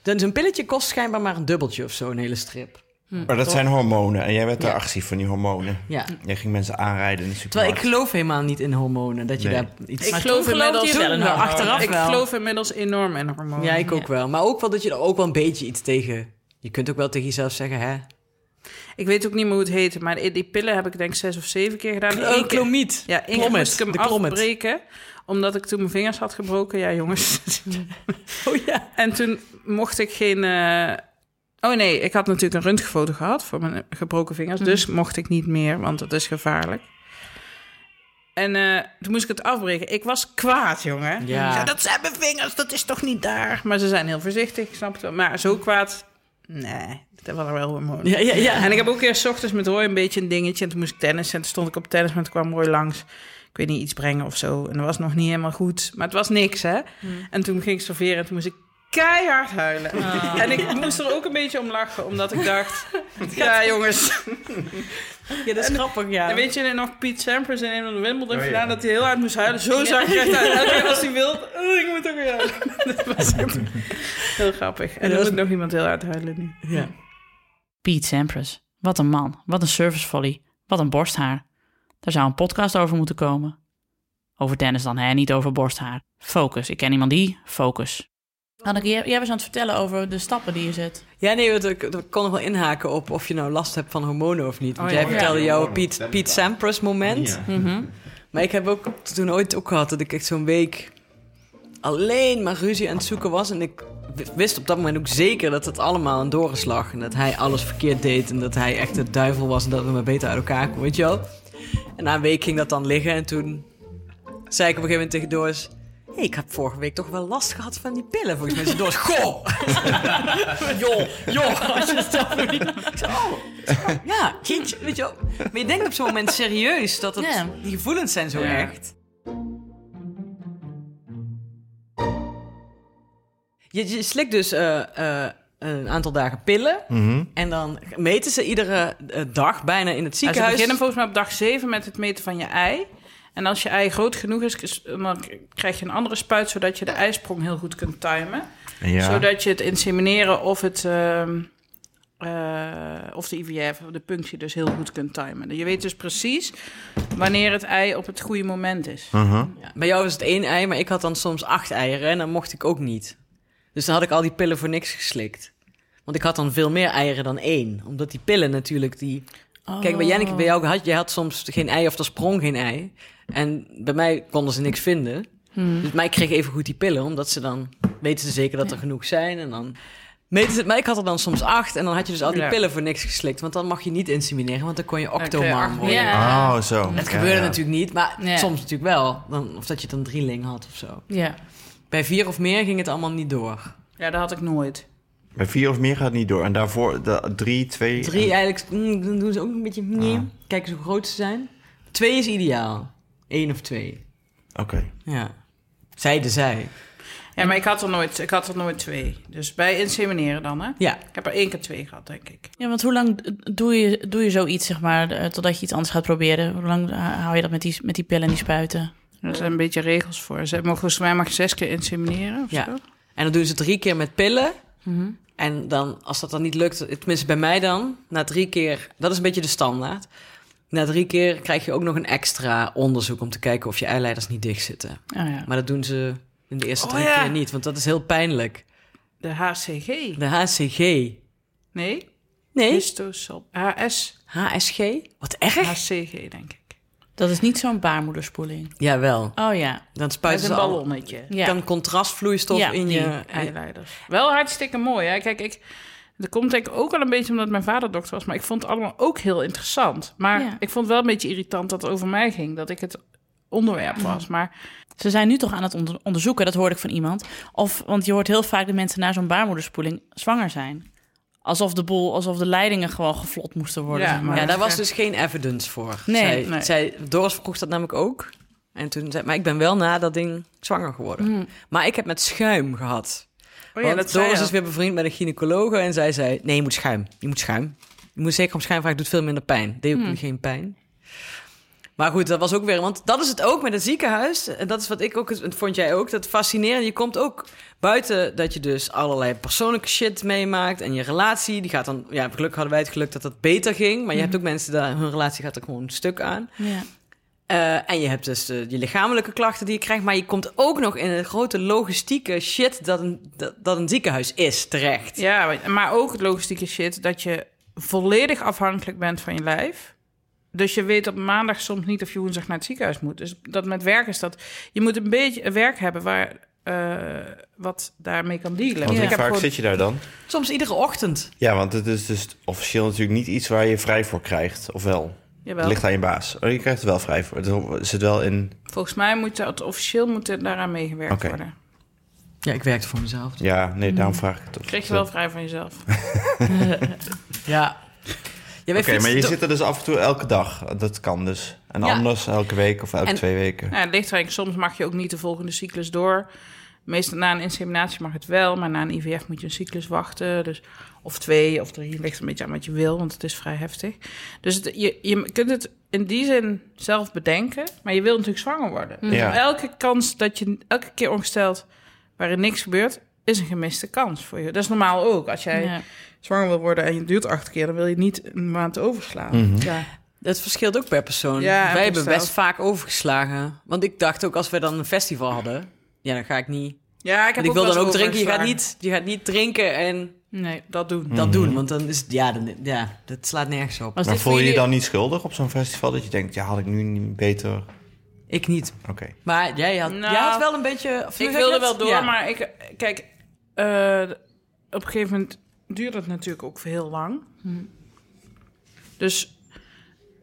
Dan Zo'n pilletje kost schijnbaar maar een dubbeltje of zo, een hele strip. Maar dat zijn hormonen. En jij werd daar Ja. agressief van die hormonen. Ja. Jij ging mensen aanrijden in de Terwijl ik supermarkt. geloof helemaal niet in hormonen, dat je Nee. daar iets... Ik geloof inmiddels... je wel in hormonen. achteraf ik wel. geloof inmiddels enorm in hormonen. Ja, ik ook wel. Maar ook wel dat je er ook wel een beetje iets tegen... Je kunt ook wel tegen jezelf zeggen, hè? Ik weet ook niet meer hoe het heet, maar die die pillen heb ik denk zes of zeven keer gedaan. Oh, klomiet. Ja, één keer moest ik hem de Clomid. afbreken, omdat ik toen mijn vingers had gebroken. Ja, jongens. Oh ja. En toen mocht ik geen eh, Oh nee, ik had natuurlijk een röntgenfoto gehad voor mijn gebroken vingers. Mhm. Dus mocht ik niet meer, want dat is gevaarlijk. En eh, toen moest ik het afbreken. Ik was kwaad, jongen. Ja. Zei, dat zijn mijn vingers, dat is toch niet daar? Maar ze zijn heel voorzichtig, ik snap het wel. Maar zo kwaad, nee, dat was wel hormonen. Ja, ja, ja. En ik heb ook eerst 's ochtends met Roy een beetje een dingetje. En toen moest ik tennis en toen stond ik op tennis, maar toen kwam Roy langs. Ik weet niet, iets brengen of zo. En dat was nog niet helemaal goed. Maar het was niks, hè. En toen ging ik serveren en toen moest ik keihard huilen. En ik moest er ook een beetje om lachen, omdat ik dacht... ja, jongens. Ja, dat is grappig, ja. En weet je nog Piet Sampras in een van de Wimbledon Oh, ja. dat hij heel hard moest huilen. Zo zag ik echt uit. Als hij wilde, oh, ik moet ook weer huilen. Dat was echt heel grappig. En dat er was- moet nog iemand heel hard huilen nu. Ja. Pete Sampras. Wat een man. Wat een servicefolly. Wat een borsthaar. Daar zou een podcast over moeten komen. Over tennis dan, hè? Niet over borsthaar. Focus. Ik ken iemand die. Focus. Anneke, jij, jij was aan het vertellen over de stappen die je zet. Ja, nee, want ik, ik kon nog wel inhaken op of je nou last hebt van hormonen of niet. Want Oh, ja. jij vertelde Ja. jouw. Piet, Piet Sampras moment. Ja. Mhm. Maar ik heb ook toen ooit ook gehad dat ik echt zo'n week alleen maar ruzie aan het zoeken was. En ik wist op dat moment ook zeker dat het allemaal een doorslag. En dat hij alles verkeerd deed en dat hij echt de duivel was en dat we maar beter uit elkaar komen, weet je wel. En na een week ging dat dan liggen en toen zei ik op een gegeven moment tegen Doris... Hey, ik heb vorige week toch wel last gehad van die pillen. Volgens mij is Doris... Goh! joh, joh, als je het zelf niet... Ik zei, oh, ja, jeetje, weet je wel. Maar je denkt op zo'n moment serieus dat het, die gevoelens zijn zo echt. Je, je slikt dus eh, eh, een aantal dagen pillen. Mhm. En dan meten ze iedere eh, dag bijna in het Nou, ze ziekenhuis. beginnen volgens mij op dag 7 met het meten van je ei. En als je ei groot genoeg is, dan krijg je een andere spuit... zodat je de ijsprong heel goed kunt timen. Ja. Zodat je het insemineren of, het, ehm, eh, of de IVF, of de punctie dus heel goed kunt timen. Je weet dus precies wanneer het ei op het goede moment is. Mhm. Ja, bij jou was het één ei, maar ik had dan soms acht eieren en dan mocht ik ook niet. Dus dan had ik al die pillen voor niks geslikt. Want ik had dan veel meer eieren dan één. Omdat die pillen natuurlijk die... Kijk, bij Janneke, bij jou had je had soms geen ei of er sprong geen ei. En bij mij konden ze niks vinden. Dus maar ik kreeg even goed die pillen, omdat ze dan weten ze zeker dat er genoeg zijn. En dan meten ze het. Maar ik had er dan soms acht en dan had je dus al die Ja. pillen voor niks geslikt. Want dan mag je niet insemineren, want dan kon je acht worden. Ja. Oh, zo. Het Ja, gebeurde ja. natuurlijk niet, maar Ja. soms natuurlijk wel. Dan, of dat je dan drieling had of zo. Ja. Bij vier of meer ging het allemaal niet door. Ja, dat had ik nooit. Bij vier of meer gaat het niet door. En daarvoor de, drie, twee... Drie eigenlijk, mm, dan doen ze ook een beetje... nee. Kijken ze hoe groot ze zijn. Twee is ideaal. Eén of twee. Oké. Ja. Zeiden zij. Ja, maar ik had er nooit, ik had er nooit twee. Dus bij insemineren dan, hè? Ja. Ik heb er één keer twee gehad, denk ik. Ja, want hoe lang doe je, doe je zoiets, zeg maar, eh, totdat je iets anders gaat proberen? Hoe lang hou je dat met die, met die pillen en die spuiten? Er zijn een beetje regels voor. Ze mogen volgens mij mag je zes keer insemineren of Ja. zo. En dan doen ze drie keer met pillen. Mhm. En dan, als dat dan niet lukt, tenminste bij mij dan, na drie keer, dat is een beetje de standaard. Na drie keer krijg je ook nog een extra onderzoek om te kijken of je eileiders niet dicht zitten. Oh ja. Maar dat doen ze in de eerste Oh, drie ja. keer niet, want dat is heel pijnlijk. De HCG. De HCG. Nee? Nee, Histosol. HS. HSG? Wat erg? HCG, denk ik. Dat is niet zo'n baarmoederspoeling. Jawel. Oh ja. Dan Met spuiten een ze al ballonnetje. Ja. kan contrastvloeistof Ja, in die je... Eileiders. Wel hartstikke mooi, hè? Kijk, ik... Dat komt denk ik ook wel een beetje omdat mijn vader dokter was. Maar ik vond het allemaal ook heel interessant. Maar Ja. ik vond het wel een beetje irritant dat het over mij ging. Dat ik het onderwerp was. Maar Ze zijn nu toch aan het onder- onderzoeken, dat hoorde ik van iemand. Of, want je hoort heel vaak dat mensen na zo'n baarmoederspoeling zwanger zijn. Alsof de boel, alsof de leidingen gewoon gevlot moesten worden. Ja, zeg maar. Ja, daar was dus geen evidence voor. Nee, zij, nee. Zij, Doris vroeg dat namelijk ook. En toen zei maar ik ben wel na dat ding zwanger geworden. Hmm. Maar ik heb met schuim gehad. oh ja, Want Doris is weer bevriend met een gynaecologe en zij zei... Nee, je moet schuim. Je moet schuim. Je moet zeker om schuim vragen, het doet veel minder pijn. Deed ook Hmm. geen pijn. Maar goed, dat was ook weer... Want dat is het ook met een ziekenhuis. En dat is wat ik ook... Het vond jij ook, dat fascinerend. Je komt ook buiten dat je dus allerlei persoonlijke shit meemaakt. En je relatie, die gaat dan... Ja, gelukkig hadden wij het geluk dat dat beter ging. Maar je hebt ook mensen, die hun relatie gaat er gewoon een stuk aan. Ja. Eh, en je hebt dus de, je lichamelijke klachten die je krijgt. Maar je komt ook nog in een grote logistieke shit dat een, dat, dat een ziekenhuis is terecht. Ja, maar ook het logistieke shit dat je volledig afhankelijk bent van je lijf. Dus je weet op maandag soms niet of je woensdag naar het ziekenhuis moet. Dus dat met werk is dat... Je moet een beetje werk hebben waar eh, wat daarmee kan dealen. Want Want hoe ik heb vaak gewoon- zit je daar dan? Soms iedere ochtend. Ja, want het is dus officieel natuurlijk niet iets waar je vrij voor krijgt. Of wel? Jawel. Het ligt aan je baas. Oh, je krijgt er wel vrij voor. Het zit wel in... Volgens mij moet het officieel moet er daaraan meegewerkt Oké. worden. Ja, ik werkte voor mezelf. Ja, nee, daarom vraag ik het. Of Krijg je wel vrij van jezelf. Ja. Ja Oké, maar je zit er dus af en toe elke dag. Dat kan dus. En Ja. anders elke week of elke En- twee weken. Ja, het ligt er eigenlijk. Soms mag je ook niet de volgende cyclus door. Meestal na een inseminatie mag het wel, maar na een IVF moet je een cyclus wachten. Dus, of twee of drie, ligt een beetje aan wat je wil, want het is vrij heftig. Dus het- je, je kunt het in die zin zelf bedenken, maar je wil natuurlijk zwanger worden. Dus Ja. elke kans dat je elke keer ongesteld waarin niks gebeurt, is een gemiste kans voor je. Dat is normaal ook. Als jij Ja. Zwanger wil worden en je duurt acht keer, dan wil je niet een maand overslaan. Mhm. Ja. Het verschilt ook per persoon. Ja, Wij hebben best vaak overgeslagen. Want ik dacht ook, als we dan een festival hadden... Ja, dan ga ik niet... Ja, ik heb Want ik wil dan ook drinken. Je gaat, niet, je gaat niet drinken en Nee, dat doen. dat doen. Want dan is het... Ja, dan, ja, dat slaat nergens op. Maar voel je je dan niet schuldig op zo'n festival? Dat je denkt, ja, had ik nu niet beter... Ik niet. Oké. Maar jij had, Nou, jij had wel een beetje... Ik wilde wel door, Ja. maar ik, kijk, eh, op een gegeven moment duurde het natuurlijk ook heel lang. Dus,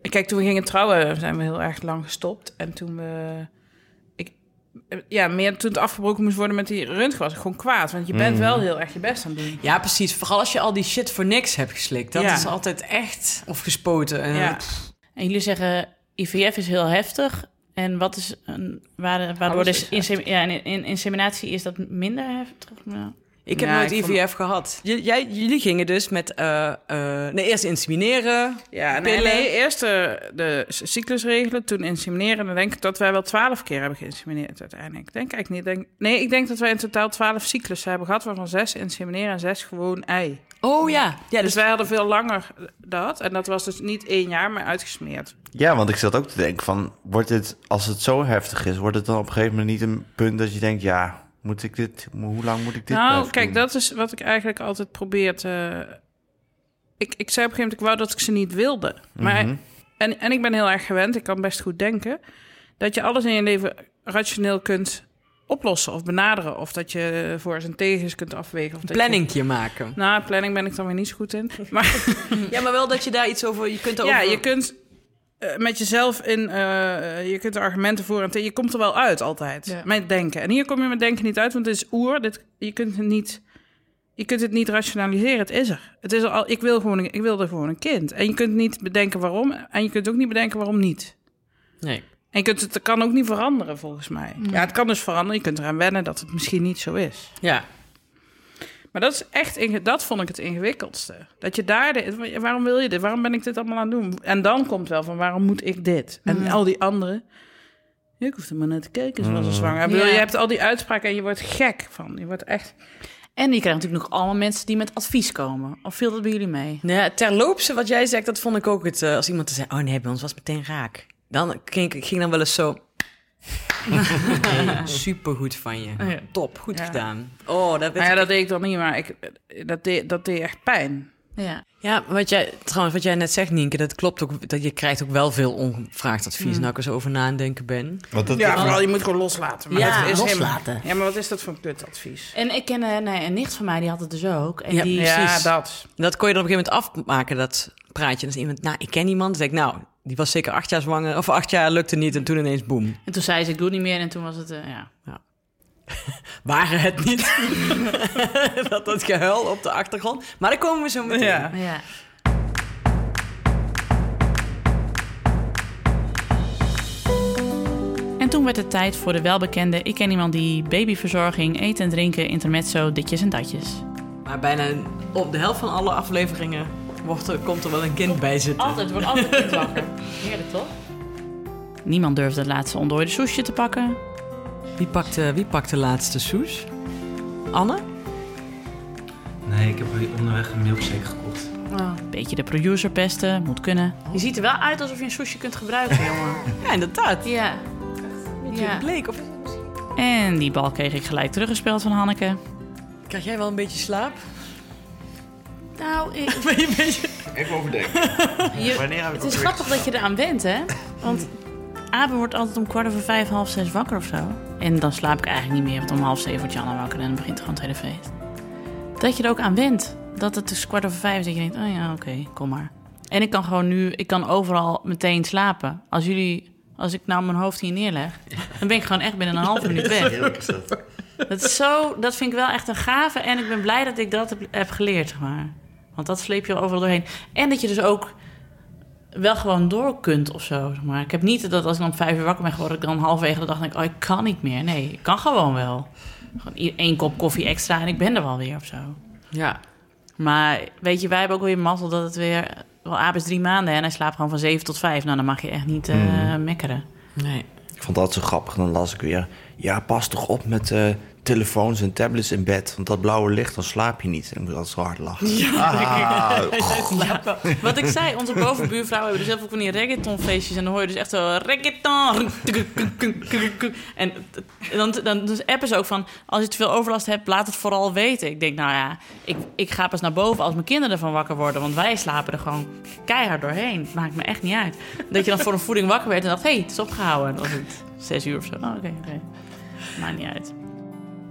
kijk, toen we gingen trouwen zijn we heel erg lang gestopt. En toen we, ik, ja, meer toen het afgebroken moest worden met die röntgen was ik gewoon kwaad. Want je bent wel heel erg je best aan het doen. Ja, precies. Vooral als je al die shit voor niks hebt geslikt. Dat Ja. is altijd echt... Of gespoten. En Ja. En jullie zeggen IVF is heel heftig. En wat is een, waar- waardoor dus is insem- ja, in, in inseminatie is dat minder heftig? Nou, Ik heb Ja, nooit ik vond- IVF gehad. J- jij, jullie gingen dus met... eh, eh, nee, eerst insemineren. Ja, nee, Pillen. nee, eerst de, de cyclus regelen, toen insemineren. Dan denk ik dat wij wel twaalf keer hebben geïnsemineerd uiteindelijk. Ik denk eigenlijk niet. Denk, nee, ik denk dat wij in totaal twaalf cyclussen hebben gehad, waarvan zes insemineren en zes gewoon ei. Oh ja. Ja, Dus dus wij hadden veel langer dat. En dat was dus niet één jaar, maar uitgesmeerd. Ja, want ik zat ook te denken van... Wordt dit, als het zo heftig is, wordt het dan op een gegeven moment niet een punt dat je denkt... Ja, moet ik dit... Hoe lang moet ik dit nou, kijk, doen? dat is wat ik eigenlijk altijd probeer te... Ik, ik zei op een gegeven moment, ik wou dat ik ze niet wilde. Maar, Mhm. en, en ik ben heel erg gewend, ik kan best goed denken... dat je alles in je leven rationeel kunt oplossen of benaderen. Of dat je voor zijn tegens kunt afwegen. Of je- planningje maken. nou, planning ben ik dan weer niet zo goed in. Maar Ja, maar wel dat je daar iets over... Je kunt erover... ja, je kunt eh, met jezelf in... eh, je kunt er argumenten voor en tegen. Je komt er wel uit altijd, Ja. met denken. En hier kom je met denken niet uit, want het is oer. Dit, je kunt het niet... Je kunt het niet rationaliseren, het is er. Het is er al, ik, wil gewoon een, ik wil er gewoon een kind. En je kunt niet bedenken waarom. En je kunt ook niet bedenken waarom niet. Nee. En je kunt het, het kan ook niet veranderen, volgens mij. Ja, het kan dus veranderen. Je kunt eraan wennen dat het misschien niet zo is. Ja. Maar dat is echt, inge- dat vond ik het ingewikkeldste. Dat je daar, de, waarom wil je dit? Waarom ben ik dit allemaal aan het doen? En dan komt wel van, waarom moet ik dit? En al die anderen, ik hoef er maar naar te kijken, ze was een zwanger. Ik bedoel, Ja. Je hebt al die uitspraken en je wordt gek van. Je wordt echt... En je krijgt natuurlijk nog allemaal mensen die met advies komen. Of viel dat bij jullie mee? Nou ja, terloopse, wat jij zegt, dat vond ik ook het... eh, als iemand te zei, oh nee, bij ons was het meteen raak. Dan ging ik ging dan wel eens zo... Nee, supergoed van je. Ja. Top, goed Ja. gedaan. Oh, dat weet Nou ja, ik- dat deed ik dan niet, maar ik, dat, deed, dat deed echt pijn. Ja. Ja, wat jij, trouwens, wat jij net zegt, Nienke, dat klopt ook. Dat je krijgt ook wel veel ongevraagd advies. Nou, ik er zo over na aan het denken ben. Want dat, Ja, vooral je moet gewoon loslaten. Maar Ja, dat is loslaten. Helemaal, ja, maar wat is dat voor een kutadvies? En ik ken eh, nee, een nicht van mij, die had het dus ook. En Ja, die, Ja, precies. dat. Dat kon je dan op een gegeven moment afmaken, dat praatje. Dan is iemand, nou, ik ken iemand. Dan zeg ik, nou, die was zeker acht jaar zwanger. Of acht jaar lukte niet en toen ineens boem. En toen zei ze, ik doe het niet meer. En toen was het, eh, ja. Waren het niet. dat dat gehuil op de achtergrond. Maar daar komen we zo meteen. Ja. ja. En toen werd het tijd voor de welbekende Ik ken iemand die babyverzorging, eten en drinken, intermezzo, ditjes en datjes. Maar bijna op de helft van alle afleveringen wordt er, komt er wel een kind bij zitten. Altijd, wordt altijd kind wakker. Heerlijk toch? Niemand durfde het laatste ondooide soesje te pakken. Wie pakt, eh, wie pakt de laatste soes? Anne? Nee, ik heb onderweg een milkshake gekocht. Beetje de producer pesten, moet kunnen. Je ziet er wel uit alsof je een soesje kunt gebruiken, jongen. Ja, inderdaad. Ja. Beetje Ja. bleek. Of En die bal kreeg ik gelijk teruggespeeld van Hanneke. krijg jij wel een beetje slaap? Nou, ik, Ben je een beetje... Even overdenken. je- Wanneer heb ik het is grappig dat je eraan bent, hè? Want Abe wordt altijd om kwart over vijf, half zes wakker of zo. En dan slaap ik eigenlijk niet meer, want om half zeven wordt Janne wakker en dan begint gewoon het hele feest. Dat je er ook aan went. Dat het dus kwart over vijf is dat je denkt, oh ja, oké, kom maar. En ik kan gewoon nu, ik kan overal meteen slapen. Als jullie, als ik nou mijn hoofd hier neerleg, dan ben ik gewoon echt binnen een halve minuut weg. Dat. Dat, is zo, dat vind ik wel echt een gave. En ik ben blij dat ik dat heb, heb geleerd, zeg maar. Want dat sleep je overal doorheen. En dat je dus ook wel gewoon door kunt of zo. Zeg maar. Ik heb niet dat als ik dan om vijf uur wakker ben geworden... ik dan halverwege de dag denk, oh, ik kan niet meer. Nee, ik kan gewoon wel. Gewoon één kop koffie extra en ik ben er wel weer of zo. Ja. Maar weet je, wij hebben ook weer mazzel dat het weer... Wel, Aap is drie maanden en hij slaapt gewoon van zeven tot vijf. Nou, dan mag je echt niet eh, mekkeren. Nee. Ik vond dat zo grappig. Dan las ik weer... Ja, pas toch op met eh, telefoons en tablets in bed. Want dat blauwe licht, dan slaap je niet. En ik moet altijd zo hard lachen. Ah, Ja, wat ik zei, onze bovenbuurvrouwen hebben dus heel veel van die reggaetonfeestjes. En dan hoor je dus echt zo reggaeton. En dan, dan dus appen ze ook van, als je te veel overlast hebt, laat het vooral weten. Ik denk, nou ja, ik, ik ga pas naar boven als mijn kinderen ervan wakker worden. Want wij slapen er gewoon keihard doorheen. Het maakt me echt niet uit. Dat je dan voor een voeding wakker werd en dacht, hé, hey, het is opgehouden. En dan was het zes uur of zo. Oh, oké, oké. Maakt niet uit.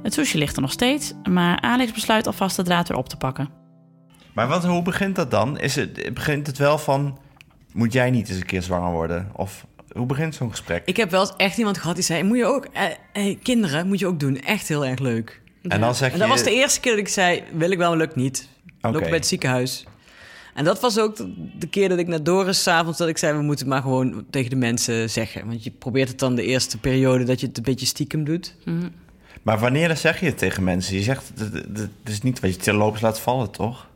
Het sushi ligt er nog steeds, maar Alex besluit alvast de draad weer op te pakken. Maar wat, hoe begint dat dan? Is het, begint het wel van... Moet jij niet eens een keer zwanger worden? Of hoe begint zo'n gesprek? Ik heb wel eens echt iemand gehad die zei... Moet je ook, eh, hey, kinderen moet je ook doen. Echt heel erg leuk. En dan zeg je... En dat was de eerste keer dat ik zei... Wil ik wel, lukt niet. Loop bij het ziekenhuis. En dat was ook de, keer dat ik naar Doris s'avonds... dat ik zei, we moeten maar gewoon tegen de mensen zeggen. Want je probeert het dan de eerste periode... dat je het een beetje stiekem doet. Maar wanneer dan zeg je het tegen mensen? Je zegt, het, het- het is niet wat je terloops laat vallen, toch?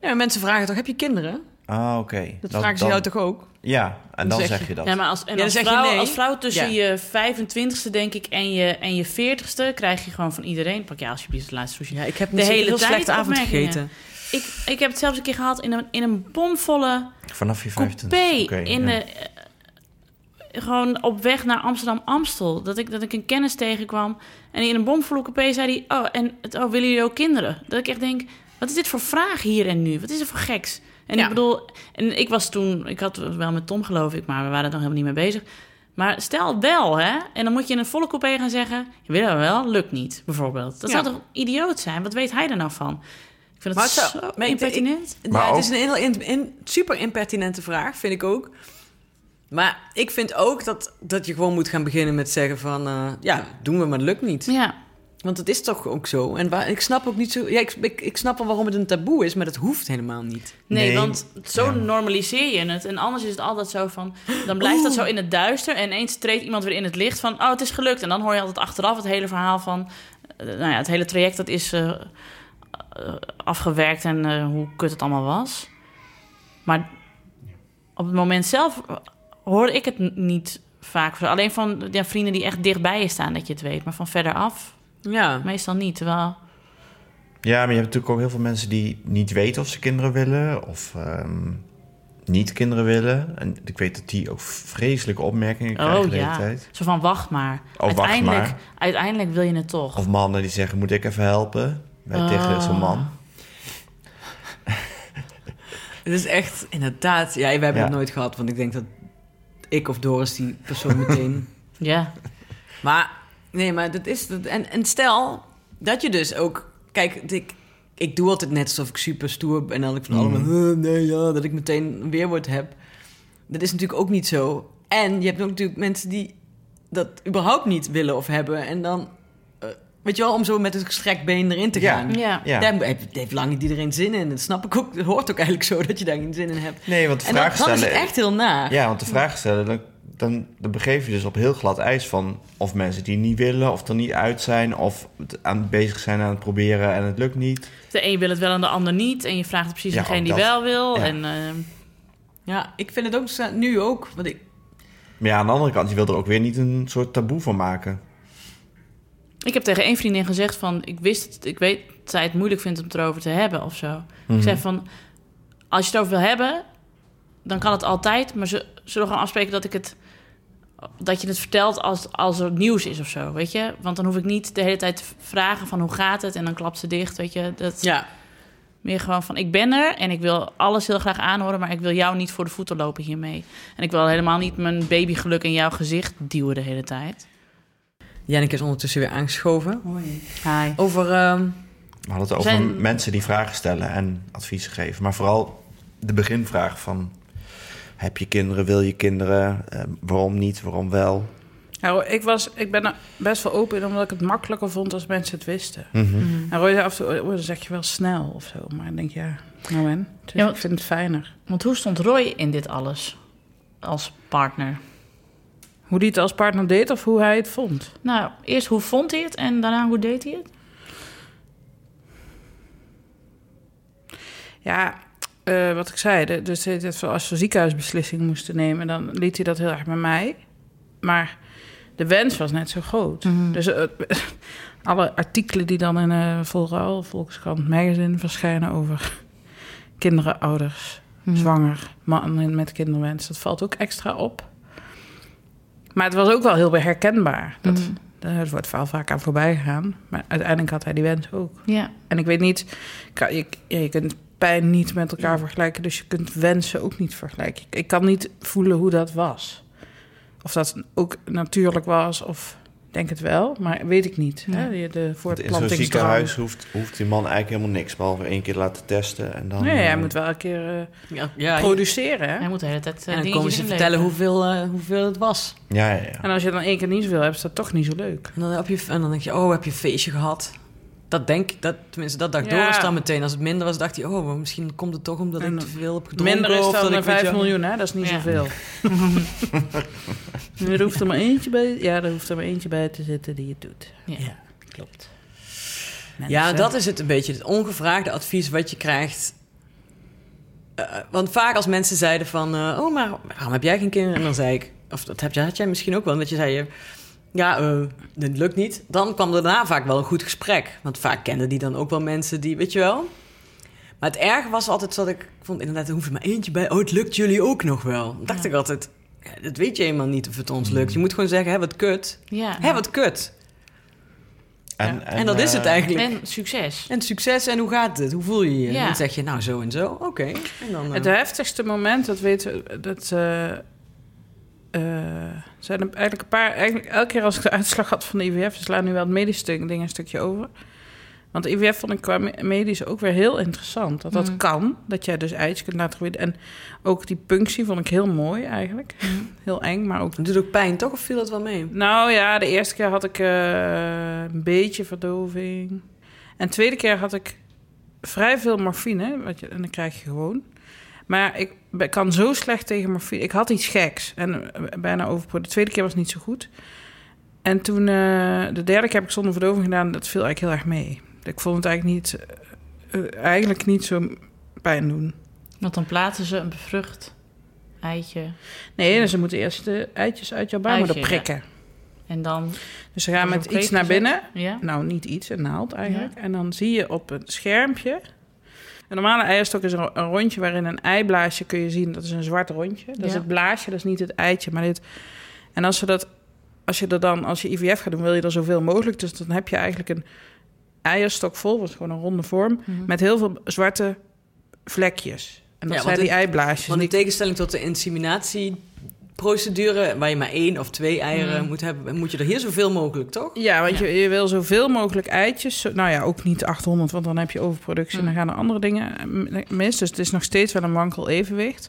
Ja, mensen vragen toch, heb je kinderen? Ah, oké. Dat vragen ze dan- jou toch ook? Ja, en Dan dan zeg zeg je- je dat. Ja, maar als, en Ja, als, vrouw, nee. als vrouw tussen Ja. je 25ste, denk ik, en je, en je 40ste... krijg je gewoon van iedereen... Pak ja, alsjeblieft de laatste sushi. Ja, ik heb de een hele heel tijd slechte avond gegeten. Ik, ik heb het zelfs een keer gehad in een, in een bomvolle Vanaf je 25. coupé. Oké, in ja. de, gewoon op weg naar Amsterdam-Amstel. Dat ik, dat ik een kennis tegenkwam. En in een coupé zei hij... Oh, en het, oh, willen jullie ook kinderen? Dat ik echt denk... Wat is dit voor vraag hier en nu? Wat is er voor geks? En Ja. ik bedoel... En ik was toen... Ik had wel met Tom, geloof ik... Maar we waren er nog helemaal niet mee bezig. Maar stel wel, hè? En dan moet je in een volle coupé gaan zeggen... Je wil dat wel, lukt niet, bijvoorbeeld. Dat Ja. zou toch idioot zijn? Wat weet hij er nou van? Ik vind het zo maar ik- impertinent. Maar ja, ook- het is een heel in, in- super impertinente vraag, vind ik ook. Maar ik vind ook dat, dat je gewoon moet gaan beginnen met zeggen van... eh, ja, doen we, maar het lukt niet. Ja, Want het is toch ook zo. En waar, ik snap ook niet zo... Ja, ik, ik, ik snap wel waarom het een taboe is, maar dat hoeft helemaal niet. Nee, Nee. want zo normaliseer je het. En anders is het altijd zo van... Dan blijft dat zo in het duister. En ineens treedt iemand weer in het licht van... Oh, het is gelukt. En dan hoor je altijd achteraf het hele verhaal van... eh, nou ja, het hele traject dat is eh, eh, afgewerkt... en eh, hoe kut het allemaal was. Maar op het moment zelf hoorde ik het niet vaak. Alleen van ja, vrienden die echt dichtbij je staan dat je het weet. Maar van verder af Ja. meestal niet. Terwijl... Ja, maar je hebt natuurlijk ook heel veel mensen die niet weten of ze kinderen willen of ehm, niet kinderen willen. En ik weet dat die ook vreselijke opmerkingen krijgen Oh de hele ja, tijd. zo van wacht maar. Oh, wacht uiteindelijk, maar. uiteindelijk wil je het toch. Of mannen die zeggen, moet ik even helpen? Bij, Oh. Tegen zo'n man. Het is echt, inderdaad... Ja, wij hebben Ja. het nooit gehad, want ik denk dat ik of Doris die persoon meteen... Ja, Maar, nee, maar dat is... Dat, en, en stel dat je dus ook... Kijk, ik, ik doe altijd net alsof ik super stoer ben... en dan ik van allemaal... "Eh, nee, ja, dat ik meteen een weerwoord heb. Dat is natuurlijk ook niet zo. En je hebt ook natuurlijk mensen die dat überhaupt niet willen of hebben... en dan... eh, weet je wel, om zo met een gestrekt been erin te gaan. ja. Ja. Daar heeft, heeft lang niet iedereen zin in. Dat snap ik ook. Het hoort ook eigenlijk zo dat je daar geen zin in hebt. Nee, want de En dan, vraag dan is stellen... het echt heel naar. Ja, want de vraag stellen, dan, dan, dan begeef je dus op heel glad ijs van... of mensen die niet willen, of er niet uit zijn... of het aan bezig zijn aan het proberen en het lukt niet. De een wil het wel en de ander niet. En je vraagt het precies Ja, degene die dat. wel wil. Ja. En, ehm, Ja, ik vind het ook nu ook. Want ik, Maar ja, aan de andere kant, je wil er ook weer niet een soort taboe van maken. Ik heb tegen één vriendin gezegd van... Ik wist het, ik weet dat zij het moeilijk vindt om het erover te hebben of zo. Mhm. Ik zei van... Als je het over wil hebben, dan kan het altijd. Maar ze zullen gewoon afspreken dat ik het... Dat je het vertelt als, als er nieuws is of zo, weet je? Want dan hoef ik niet de hele tijd te vragen van hoe gaat het... en dan klapt ze dicht, weet je? Dat, ja. Meer gewoon van, ik ben er en ik wil alles heel graag aanhoren... maar ik wil jou niet voor de voeten lopen hiermee. En ik wil helemaal niet mijn babygeluk in jouw gezicht duwen de hele tijd. Janneke is ondertussen weer aangeschoven. Hi. Over... ehm, We hadden het over Zijn- mensen die vragen stellen en adviezen geven. Maar vooral de beginvraag van... Heb je kinderen, wil je kinderen? Eh, waarom niet, waarom wel? Nou, ik, was, ik ben er best wel open in, omdat ik het makkelijker vond als mensen het wisten. Mhm. En Roy zei af en toe, oh, zeg je wel snel of zo. Maar ik denk, ja, nou en? Dus Ja, want- ik vind het fijner. Want hoe stond Roy in dit alles als partner? Hoe die het als partner deed of hoe hij het vond. Nou, eerst hoe vond hij het en daarna hoe deed hij het? Ja, eh, wat ik zei, de- dus als we ziekenhuisbeslissingen moesten nemen... dan liet hij dat heel erg bij mij. Maar de wens was net zo groot. Dus eh, alle artikelen die dan in uh, Volrouw, Volkskrant, Magazine verschijnen... over kinderen, ouders, zwanger, mannen met kinderwens... dat valt ook extra op. Maar het was ook wel heel herkenbaar. Dat, Er wordt wel vaak aan voorbij gegaan. Maar uiteindelijk had hij die wens ook. Ja. En ik weet niet, kan- je, kunt pijn niet met elkaar vergelijken, dus je kunt wensen ook niet vergelijken. Ik, ik kan niet voelen hoe dat was. Of dat ook natuurlijk was, of denk het wel, maar weet ik niet. Hè? De In zo'n ziekenhuis hoeft, hoeft die man eigenlijk helemaal niks. Behalve één keer laten testen en dan... Nee, hij eh, moet wel een keer eh, ja, ja, produceren. Hè? Hij moet de hele tijd uh, en dan komen ze vertellen hoeveel, uh, hoeveel het was. Ja, ja, ja. En als je dan één keer niet zoveel hebt, is dat toch niet zo leuk. En dan, heb je, en dan denk je, oh, heb je een feestje gehad? Dat denk ik, dat, tenminste, dat dacht Ja. Doris dan meteen. Als het minder was, dacht hij, oh, maar misschien komt het toch omdat En ik te veel heb gedronken. Minder is dan ik met 5 jou- miljoen, hè? Dat is niet Ja. zoveel. er hoeft er maar eentje bij. Ja, er hoeft er maar eentje bij te zitten die het doet. Ja. klopt. Ja, dat is het een beetje. Het ongevraagde advies wat je krijgt. Eh, want vaak als mensen zeiden van... eh, oh, maar waarom heb jij geen kinderen? En dan zei ik... Of dat heb jij, had jij misschien ook wel. Dat je zei... eh, ja, eh, dit lukt niet. Dan kwam er daarna vaak wel een goed gesprek. Want vaak kenden die dan ook wel mensen die... Weet je wel? Maar het erge was altijd dat ik... ik vond inderdaad, er hoeft er maar eentje bij. Oh, het lukt jullie ook nog wel. Dan dacht ik altijd... ja, dat weet je helemaal niet of het ons lukt. Je moet gewoon zeggen, hé, wat kut. Ja. Hé, wat kut. En, En, dat is het eh, eigenlijk. En succes. En succes en hoe gaat het? Hoe voel je je? Ja. Dan zeg je nou zo en zo. Oké. En dan. eh, Het heftigste moment, dat weten we, dat eh, eh, zijn er eigenlijk een paar. Eigenlijk elke keer als ik de uitslag had van de IVF, ze slaan nu wel het medisch stuk, ding een stukje over. Want de IVF vond ik qua me- medisch ook weer heel interessant. Dat dat Mm. kan, dat jij dus eitjes kunt laten groeien. En ook die punctie vond ik heel mooi eigenlijk. Heel eng, maar ook het doet ook pijn, toch? Of viel dat wel mee? nou ja, de eerste keer had ik eh, een beetje verdoving. En de tweede keer had ik vrij veel morfine. Wat je, en dan krijg je gewoon. Maar ik ben- kan zo slecht tegen morfine. Ik had iets geks. En eh, bijna overproduceerd. De tweede keer was niet zo goed. En toen, eh, de derde keer heb ik zonder verdoving gedaan. Dat viel eigenlijk heel erg mee. Ik vond het eigenlijk niet, eh, eigenlijk niet zo pijn doen. Want dan plaatsen ze een bevrucht eitje. Nee, dus ze moeten eerst de eitjes uit jouw baarmoeder ja. prikken. En dan... Dus ze gaan met iets naar binnen. Ja. Nou, niet iets, een naald eigenlijk. En dan zie je op een schermpje... Een normale eierstok is een, ro- een rondje waarin een eiblaasje kun je zien. Dat is een zwart rondje. Dat is het blaasje, dat is niet het eitje. Maar dit... En als, ze dat, als je er dan, als je IVF gaat doen, wil je er zoveel mogelijk. Dus dan heb je eigenlijk een eierstok vol, wat is gewoon een ronde vorm, Mhm. met heel veel zwarte vlekjes. En dat Ja, zijn die het- eiblaasjes. Want in Die- tegenstelling tot de inseminatieprocedure, waar je maar één of twee eieren Mm. moet hebben, moet je er hier zoveel mogelijk, toch? Ja, want Ja. Je, je wil zoveel mogelijk eitjes. Zo- Nou ja, ook niet 800, want dan heb je overproductie en dan Mm. gaan er andere dingen eh, mis. Dus het is nog steeds wel een wankel evenwicht.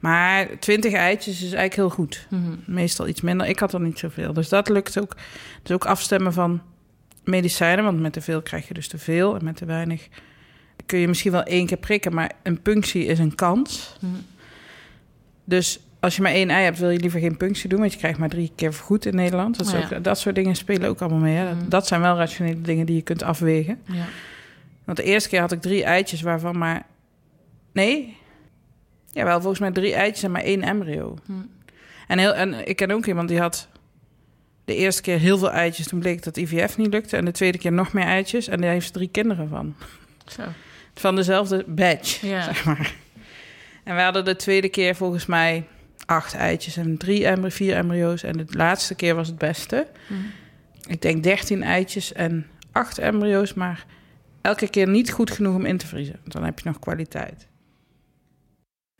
Maar 20 eitjes is eigenlijk heel goed. Mhm. Meestal iets minder. Ik had er niet zoveel. Dus dat lukt ook. Dus ook afstemmen van medicijnen. Want met te veel krijg je dus te veel. En met te weinig kun je misschien wel één keer prikken. Maar een punctie is een kans. Mhm. Dus als je maar één ei hebt, wil je liever geen punctie doen. Want je krijgt maar drie keer vergoed in Nederland. Dat, is Oh ook- ja. dat soort dingen spelen ook allemaal mee. Hè? Dat, Mhm. dat zijn wel rationele dingen die je kunt afwegen. Ja. Want de eerste keer had ik drie eitjes waarvan maar... Nee? Ja, wel volgens mij drie eitjes en maar één embryo. Hm. En, heel, en ik ken ook iemand die had de eerste keer heel veel eitjes. Toen bleek dat IVF niet lukte. En de tweede keer nog meer eitjes. En daar heeft ze drie kinderen van. Zo. Van dezelfde badge, Ja. zeg maar. En we hadden de tweede keer volgens mij acht eitjes en drie embryo, vier embryo's. En de laatste keer was het beste. Mhm. Ik denk 13 eitjes en acht embryo's, maar elke keer niet goed genoeg om in te vriezen. Want Dan heb je nog kwaliteit.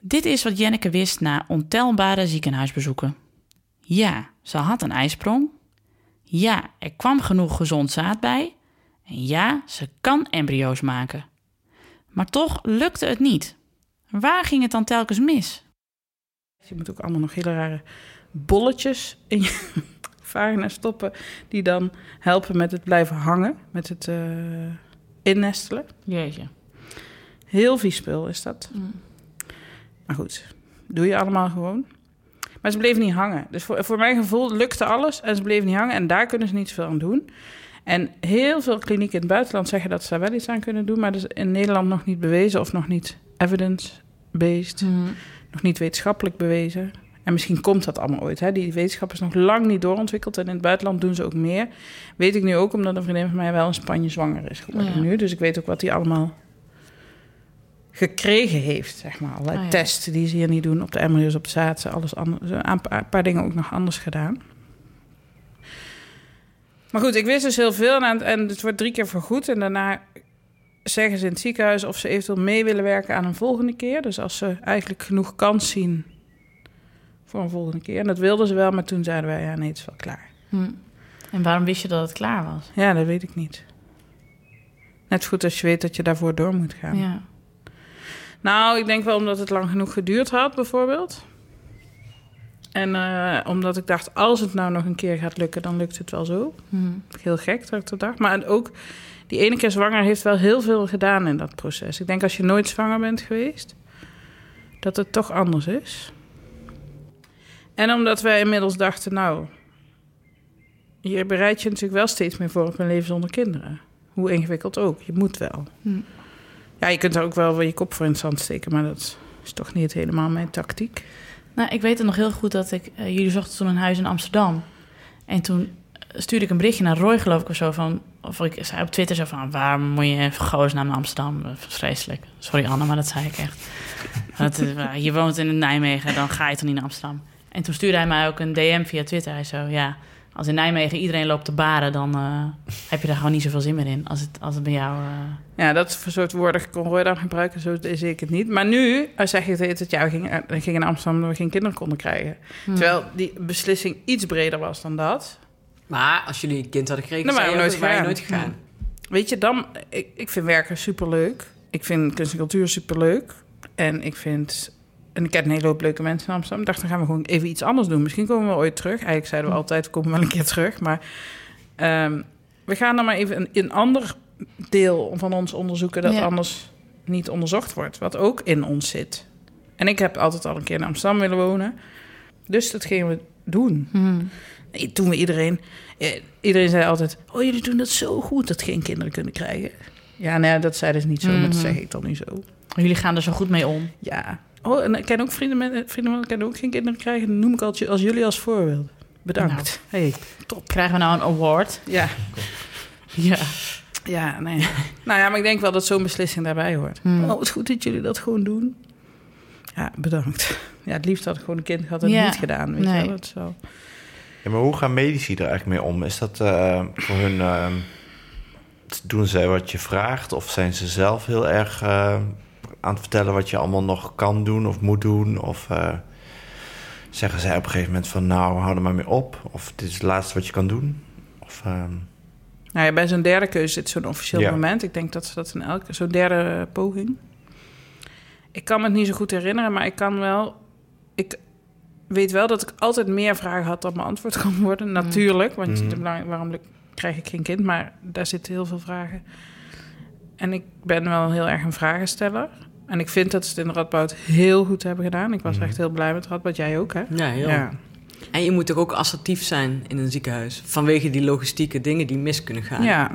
Dit is wat Jenneke wist na ontelbare ziekenhuisbezoeken. Ja, ze had een ijsprong. Ja, er kwam genoeg gezond zaad bij. En ja, ze kan embryo's maken. Maar toch lukte het niet. Waar ging het dan telkens mis? Je moet ook allemaal nog hele rare bolletjes in je vagina stoppen... die dan helpen met het blijven hangen, met het eh, innestelen. Jeetje. Heel vies spul is dat. Maar goed, doe je allemaal gewoon. Maar ze bleven niet hangen. Dus voor, voor mijn gevoel lukte alles en ze bleven niet hangen. En daar kunnen ze niet zoveel aan doen. En heel veel klinieken in het buitenland zeggen dat ze daar wel iets aan kunnen doen. Maar dat is in Nederland nog niet bewezen of nog niet evidence-based. Nog niet wetenschappelijk bewezen. En misschien komt dat allemaal ooit. Hè? Die wetenschap is nog lang niet doorontwikkeld. En in het buitenland doen ze ook meer. Weet ik nu ook, omdat een vriendin van mij wel in Spanje zwanger is geworden Ja. nu. Dus ik weet ook wat die allemaal gekregen heeft, zeg maar. Alle Ah, ja. die ze hier niet doen op de embryo's, op de zaad, alles anders. Een paar, een paar dingen ook nog anders gedaan. Maar goed, ik wist dus heel veel en, en het wordt drie keer vergoed. En daarna zeggen ze in het ziekenhuis of ze eventueel mee willen werken aan een volgende keer. Dus als ze eigenlijk genoeg kans zien voor een volgende keer. En dat wilden ze wel, maar toen zeiden wij, ja nee, het is wel klaar. Hm. En waarom wist je dat het klaar was? Ja, dat weet ik niet. Net goed als je weet dat je daarvoor door moet gaan. Ja. Nou, ik denk wel omdat het lang genoeg geduurd had, bijvoorbeeld. En eh, omdat ik dacht, als het nou nog een keer gaat lukken, dan lukt het wel zo. Hm. Heel gek dat ik dat dacht. Maar ook die ene keer zwanger heeft wel heel veel gedaan in dat proces. Ik denk als je nooit zwanger bent geweest, dat het toch anders is. En omdat wij inmiddels dachten, nou, je bereidt je natuurlijk wel steeds meer voor op een leven zonder kinderen. Hoe ingewikkeld ook, je moet wel. Hm. Ja, je kunt er ook wel wel je kop voor in het zand steken, maar dat is toch niet helemaal mijn tactiek. Nou, ik weet het nog heel goed dat ik... eh, jullie zochten toen een huis in Amsterdam. En toen stuurde ik een berichtje naar Roy, geloof ik, of zo van... Of ik zei op Twitter zo van... Waarom moet je goos naar Amsterdam? Dat vreselijk. Sorry Anne, maar dat zei ik echt. Dat, eh, je woont in Nijmegen, dan ga je toch niet naar Amsterdam? En toen stuurde hij mij ook een DM via Twitter. Hij zo, ja... Als in Nijmegen iedereen loopt te baren, dan eh, heb je daar gewoon niet zoveel zin meer in. Als het, als het bij jou... eh, Ja, dat soort woorden kon Roy dan gebruiken, zo zie ik het niet. Maar nu zeg je het, we gingen, eh, we gingen naar Amsterdam omdat we geen kinderen konden krijgen. hm. Terwijl die beslissing iets breder was dan dat. Maar als jullie een kind hadden gekregen, je nooit gegaan. nooit gegaan. Weet je, dan, ik, ik vind werken superleuk. Ik vind kunst en cultuur superleuk. En ik vind, en ik ken een hele hoop leuke mensen in Amsterdam. Ik dacht, dan gaan we gewoon even iets anders doen. Misschien komen we ooit terug. Eigenlijk zeiden we altijd, we komen wel een keer terug. Maar ehm, we gaan dan maar even een, een ander deel van ons onderzoeken... dat Ja. anders niet onderzocht wordt. Wat ook in ons zit. En ik heb altijd al een keer in Amsterdam willen wonen. Dus dat gingen we doen. hm. Toen we iedereen... eh, Iedereen zei altijd... Oh, jullie doen dat zo goed dat geen kinderen kunnen krijgen. Ja, nou ja, dat zeiden ze niet zo, maar dat Mhm. zeg ik dan nu zo. Jullie gaan er zo goed mee om. Ja. Oh, en ik ken ook vrienden met vrienden van kunnen ook geen kinderen krijgen. Dan noem ik als, als jullie als voorbeeld. Bedankt. Hey, top. Krijgen we nou een award? Ja, Ja. ja, nee. nou ja, maar ik denk wel dat zo'n beslissing daarbij hoort. Hmm. Oh, het is goed dat jullie dat gewoon doen. Ja, bedankt. Ja, het liefst had ik gewoon een kind gehad en Ja. niet gedaan. Weet Nee. je wel? Dat wel... Ja, maar hoe gaan medici er eigenlijk mee om? Is dat eh, voor hun... eh, doen ze wat je vraagt? Of zijn ze zelf heel erg eh, aan het vertellen... wat je allemaal nog kan doen of moet doen? Of eh, zeggen zij op een gegeven moment van... nou, hou er maar mee op. Of dit is het laatste wat je kan doen? Of, ehm, Nou ja, bij zo'n derde keuze zit zo'n officieel Ja. moment. Ik denk dat ze dat in elke... Zo'n derde poging. Ik kan me het niet zo goed herinneren, maar ik kan wel... Ik weet wel dat ik altijd meer vragen had dan beantwoord kon worden. Natuurlijk, want de belang- waarom krijg ik geen kind? Maar daar zitten heel veel vragen. En ik ben wel heel erg een vragensteller. En ik vind dat ze het in de Radboud heel goed hebben gedaan. Ik was Mhm. echt heel blij met Radboud. Jij ook, hè? Ja, heel. Ja. En je moet toch ook assertief zijn in een ziekenhuis. Vanwege die logistieke dingen die mis kunnen gaan. ja.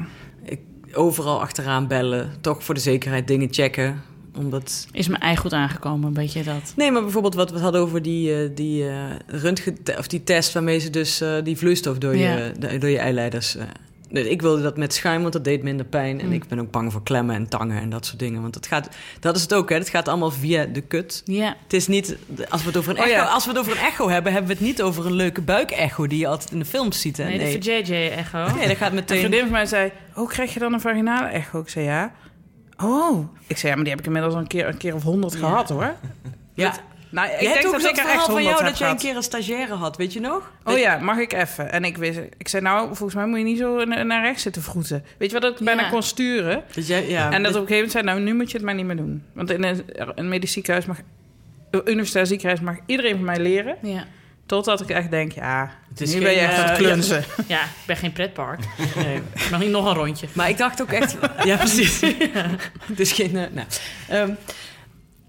Overal achteraan bellen. Toch voor de zekerheid dingen checken. Omdat... Is mijn ei goed aangekomen, een beetje dat. Nee, maar bijvoorbeeld wat we het hadden over die, eh, die, eh röntgen, of die test... waarmee ze dus eh, die vloeistof door, Ja. je, door je eileiders... eh, Nee, ik wilde dat met schuim, want dat deed minder pijn. En Mm. ik ben ook bang voor klemmen en tangen en dat soort dingen. Want het gaat, dat is het ook, hè. Het gaat allemaal via de kut. Ja. Het is niet, als we het over een Oh, echo, ja. als we het over een echo hebben, hebben we het niet over een leuke buikecho die je altijd in de films ziet. Hè? Nee, Nee, de JJ-echo. nee dat gaat Een meteen. vriendin van mij zei, oh, krijg je dan een vaginale echo? Ik zei, ja. Oh. Ik zei, ja, maar die heb ik inmiddels al een keer, een keer of honderd gehad, hoor. Ja. Nou, ik Je hebt denk ook dat verhaal van jou dat jij een keer een stagiaire had, weet je nog? Oh ja, mag ik even? En ik, wist, ik zei, nou, volgens mij moet je niet zo na- naar rechts zitten vroeten. Weet je wat ik bijna kon sturen? Dat jij, ja, en dat op een gegeven moment zei, nou, nu moet je het maar niet meer doen. Want in een, een medisch ziekenhuis mag... Universitair ziekenhuis mag iedereen van mij leren. Ja. Totdat ik echt denk, ja, Het is nu ben je echt aan het klunzen. ja, ik ben geen pretpark. Nee. Ik mag niet nog een rondje. Maar ik dacht ook echt... ja, precies. Het is geen... eh, nou. Ehm,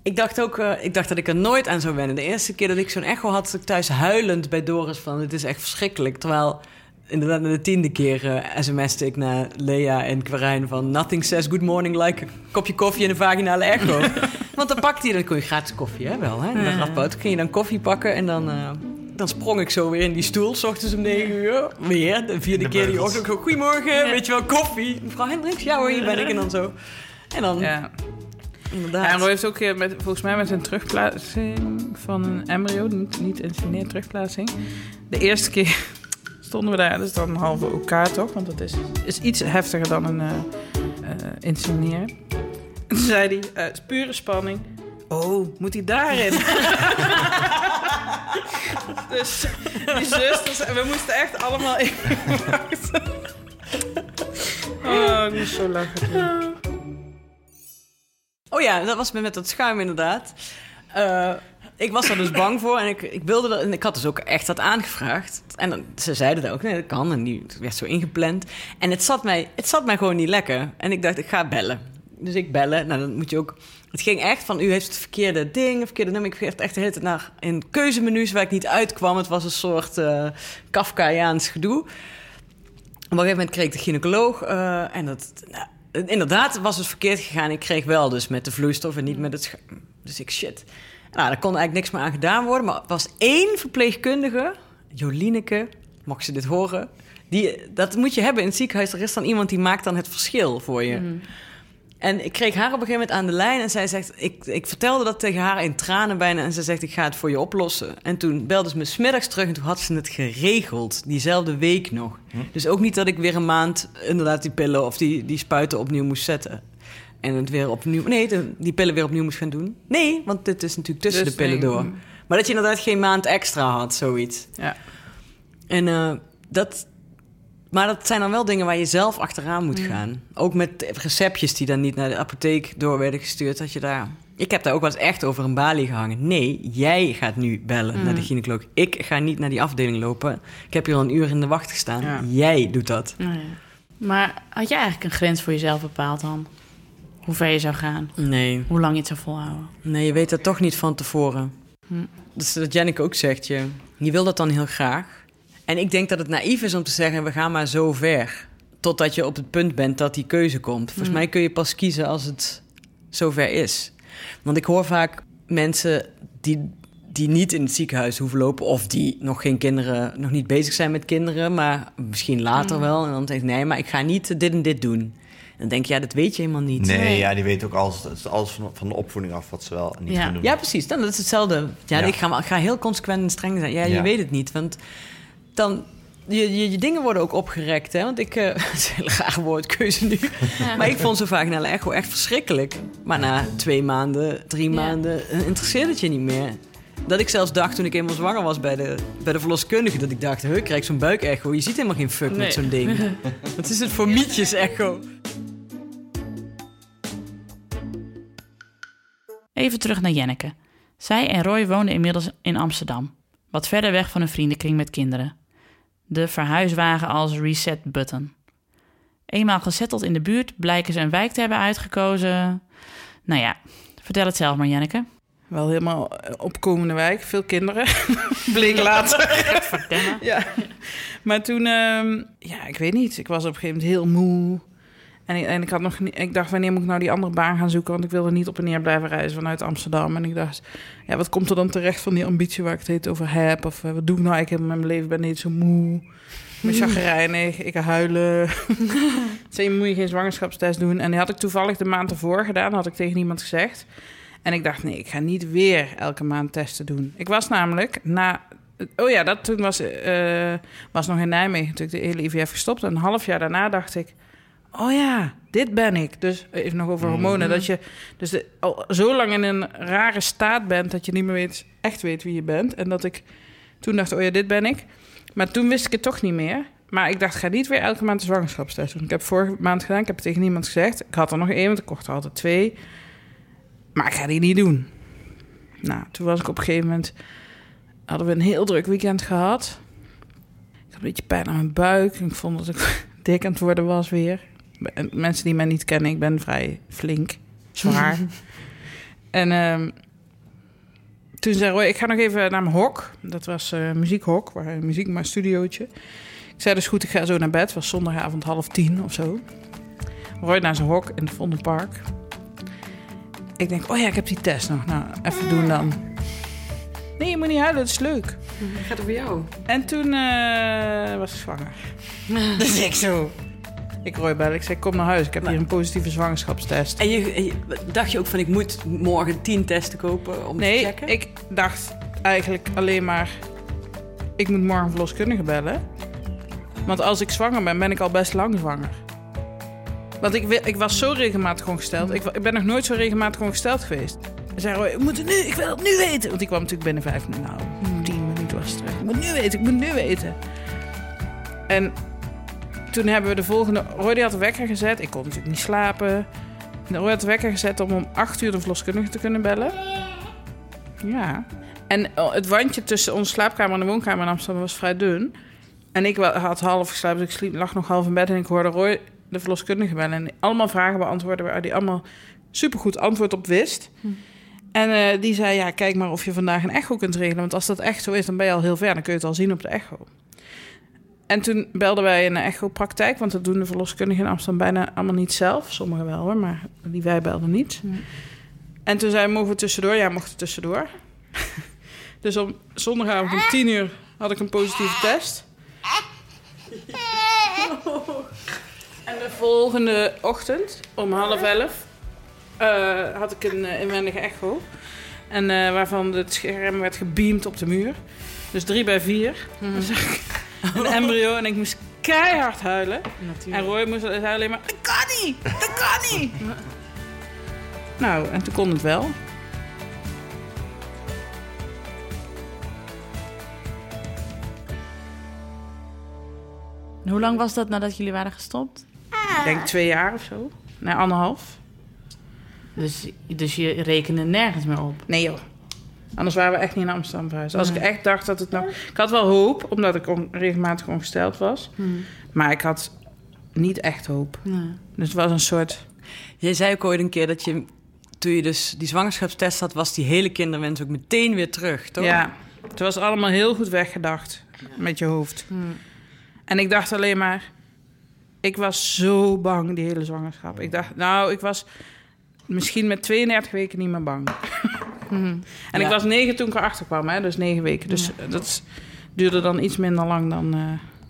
ik dacht ook... eh, ik dacht dat ik er nooit aan zou wennen. De eerste keer dat ik zo'n echo had... zat ik thuis huilend bij Doris van... het is echt verschrikkelijk. Terwijl... Inderdaad, de tiende keer eh sms'te ik naar Lea en Quirijn van... Nothing says good morning like een kopje koffie en een vaginale echo. Want dan pakte je... Dan kon je gratis koffie, hè, wel, hè? En dan ging je dan koffie pakken en dan... eh, dan sprong ik zo weer in die stoel, s ochtends om negen uur. Weer, de vierde De keer die ochtend. Goedemorgen, weet je wel, koffie. Mevrouw Hendricks, ja hoor, hier ben ik. En dan zo. En dan, Ja. inderdaad. Ja, en Roy heeft ook eh, met, volgens mij met een terugplaatsing van een embryo, niet, niet insemineren, terugplaatsing. De eerste keer stonden we daar, dat is dan een halve OK toch? Want dat is, is iets heftiger dan een eh eh, insemineren. En toen zei hij, eh, het is pure spanning. Oh, moet hij daarin? dus die zusters, we moesten echt allemaal even wachten. Oh, ik moest zo lachen. Oh ja, dat was met dat schuim inderdaad. Eh, ik was er dus bang voor en ik, ik wilde dat. En ik had dus ook echt dat aangevraagd. En dan, ze zeiden dat ook, nee, dat kan. En die het werd zo ingepland. En het zat, mij, het zat mij gewoon niet lekker. En ik dacht, ik ga bellen. Dus ik bellen. Nou, dan moet je ook. Het ging echt van, u heeft het verkeerde ding, verkeerde nummer. Ik werd echt de naar in keuzemenu's waar ik niet uitkwam. Het was een soort eh Kafkaiaans gedoe. Op een gegeven moment kreeg ik de gynaecoloog. eh, en dat, nou, inderdaad was het verkeerd gegaan. Ik kreeg wel dus met de vloeistof en niet met het. Dus ik, shit. Nou, daar kon eigenlijk niks meer aan gedaan worden. Maar er was één verpleegkundige, Jolineke, mocht ze dit horen... Die, dat moet je hebben in het ziekenhuis. Er is dan iemand die maakt dan het verschil voor je. En ik kreeg haar op een gegeven moment aan de lijn en zij zegt... Ik, ik vertelde dat tegen haar in tranen bijna en ze zegt... ik ga het voor je oplossen. En toen belde ze me smiddags terug en toen had ze het geregeld. Diezelfde week nog. Dus ook niet dat ik weer een maand inderdaad die pillen of die, die spuiten opnieuw moest zetten. En het weer opnieuw... Nee, de- die pillen weer opnieuw moest gaan doen. Nee, want dit is natuurlijk tussen Dus de pillen nee, door. Maar dat je inderdaad geen maand extra had, zoiets. Ja. En eh, dat... Maar dat zijn dan wel dingen waar je zelf achteraan moet gaan. Ook met receptjes die dan niet naar de apotheek door werden gestuurd. Dat je daar... Ik heb daar ook wel eens echt over een balie gehangen. Nee, jij gaat nu bellen naar de gynaecoloog. Ik ga niet naar die afdeling lopen. Ik heb hier al een uur in de wacht gestaan. Ja. Jij doet dat. Ja. Maar had je eigenlijk een grens voor jezelf bepaald dan? Hoe ver je zou gaan? Nee. Hoe lang je het zou volhouden? Nee, je weet dat toch niet van tevoren. Hm. Dat is wat Janneke ook zegt. Je, je wil dat dan heel graag. En ik denk dat het naïef is om te zeggen... we gaan maar zo ver. Totdat je op het punt bent dat die keuze komt. Volgens Hm. mij kun je pas kiezen als het zover is. Want ik hoor vaak mensen die, die niet in het ziekenhuis hoeven lopen... of die nog geen kinderen, nog niet bezig zijn met kinderen... maar misschien later Hm. wel. En dan denk ik, nee, maar ik ga niet dit en dit doen. En dan denk je, ja, dat weet je helemaal niet. Nee, Nee. ja, die weet ook alles, van, van de opvoeding af wat ze wel en niet Ja. doen. Ja, precies. Dan, dat is hetzelfde. Ja, Ja. Ik, ga, ga heel consequent en streng zijn. Ja, je Ja. weet het niet. Want dan... Je, je, je dingen worden ook opgerekt, hè? Want ik... eh het is een hele rare woordkeuze nu. Maar ik vond zo'n vaginale echo echt verschrikkelijk. Maar na twee maanden, drie Ja. maanden... eh, interesseert het je niet meer. Dat ik zelfs dacht toen ik eenmaal zwanger was bij de, bij de verloskundige... dat ik dacht, ik krijg zo'n buikecho. Je ziet helemaal geen fuck Nee. met zo'n ding. Wat is het voor mietjes-echo? Even terug naar Jenneke. Zij en Roy woonden inmiddels in Amsterdam. Wat verder weg van een vriendenkring met kinderen. De verhuiswagen als reset button. Eenmaal gezetteld in de buurt blijken ze een wijk te hebben uitgekozen. Nou ja, vertel het zelf maar Jenneke. Wel helemaal eh, opkomende wijk, veel kinderen. Bleek later. Ja. Maar toen, ehm, ja, ik weet niet. Ik was op een gegeven moment heel moe. En ik, en ik had nog ik dacht, wanneer moet ik nou die andere baan gaan zoeken? Want ik wilde niet op en neer blijven reizen vanuit Amsterdam. En ik dacht, ja, wat komt er dan terecht van die ambitie waar ik het heet over heb? Of eh, wat doe ik nou eigenlijk in mijn leven? Ik ben niet zo moe. me chagrijnig, ik huilen. Zei, moet je geen zwangerschapstest doen? En die had ik toevallig de maand ervoor gedaan, had ik tegen iemand gezegd. En ik dacht, nee, ik ga niet weer elke maand testen doen. Ik was namelijk na... Oh ja, dat toen was, eh, was nog in Nijmegen natuurlijk de hele IVF gestopt. En een half jaar daarna dacht ik... Oh ja, dit ben ik. Dus even nog over hormonen. Dat je dus de- al zo lang in een rare staat bent... dat je niet meer weet, echt weet wie je bent. En dat ik toen dacht, oh ja, dit ben ik. Maar toen wist ik het toch niet meer. Maar ik dacht, ga niet weer elke maand een zwangerschapstest doen. Ik heb vorige maand gedaan, ik heb het tegen niemand gezegd. Ik had er nog één, want ik kocht er altijd twee. Maar ik ga die niet doen. Nou, toen was ik op een gegeven moment... hadden we een heel druk weekend gehad. Ik had een beetje pijn aan mijn buik. Ik vond dat ik dik aan het worden was weer. En Mensen die mij niet kennen, ik ben vrij flink, zwaar. en ehm, toen zei Roy, ik ga nog even naar mijn hok. Dat was eh muziekhok, waar muziek, mijn studiootje. Ik zei dus goed, ik ga zo naar bed. Het was zondagavond half tien of zo. Roy naar zijn hok in het Vondelpark. Ik denk, oh ja, ik heb die test nog. Nou, even doen dan. Nee, je moet niet huilen, het is leuk. Gaat over jou? En toen eh, was ik zwanger. dus ik zo. Ik Roy bellen. Ik zei, kom naar huis. Ik heb hier een positieve zwangerschapstest. En je, je- dacht je ook van, ik moet morgen tien testen kopen om te Nee, checken? ik dacht eigenlijk alleen maar... Ik moet morgen verloskundige bellen. Want als ik zwanger ben, ben ik al best lang zwanger. Want ik, ik was zo regelmatig ongesteld. Ik, ik ben nog nooit zo regelmatig ongesteld geweest. En zei Roy, ik moet het nu, ik wil het nu weten. Want ik kwam natuurlijk binnen vijf minuten, nou, tien minuten was het terug. Ik moet nu weten, ik moet nu weten. En toen hebben we de volgende... Roy die had de wekker gezet. Ik kon natuurlijk niet slapen. En Roy had de wekker gezet om om acht uur de verloskundige te kunnen bellen. Ja. En eh, het wandje tussen onze slaapkamer en de woonkamer in Amsterdam was vrij dun. En ik had half geslapen, dus ik sliep, lag nog half in bed. En ik hoorde Roy, de verloskundige, bellen. En allemaal vragen beantwoorden waar hij allemaal supergoed antwoord op wist. En eh, die zei, ja, kijk maar of je vandaag een echo kunt regelen. Want als dat echt zo is, dan ben je al heel ver. Dan kun je het al zien op de echo. En toen belden wij een echopraktijk. Want dat doen de verloskundigen in Amsterdam bijna allemaal niet zelf. Sommigen wel hoor, maar die wij belden niet. En toen zei mogen we tussendoor? Ja, mochten tussendoor. dus om zondagavond om tien uur had ik een positieve test. En de volgende ochtend om half elf eh, had ik een eh, inwendige echo. En eh, waarvan het scherm werd gebeamd op de muur. Dus drie bij vier. Dan zag ik een embryo en ik moest keihard huilen. En Roy moest zei alleen maar, dat kan niet, dat kan niet. nou, en toen kon het wel. En hoe lang was dat nadat jullie waren gestopt? Ik denk twee jaar of zo. Nee, anderhalf. Dus, dus je rekende nergens meer op. Nee joh. Anders waren we echt niet in Amsterdam verhuisd. Als ik echt dacht dat het nog... Ik had wel hoop, omdat ik on- regelmatig ongesteld was. Maar ik had niet echt hoop. Dus het was een soort... Jij zei ook ooit een keer dat je, toen je dus die zwangerschapstest had, was die hele kinderwens ook meteen weer terug, toch? Ja, het was allemaal heel goed weggedacht met je hoofd. En ik dacht alleen maar... Ik was zo bang die hele zwangerschap. Ik dacht, nou, ik was misschien met 32 weken niet meer bang. En ik was negen toen ik erachter kwam, hè, dus negen weken. Dus dat duurde dan iets minder lang dan. eh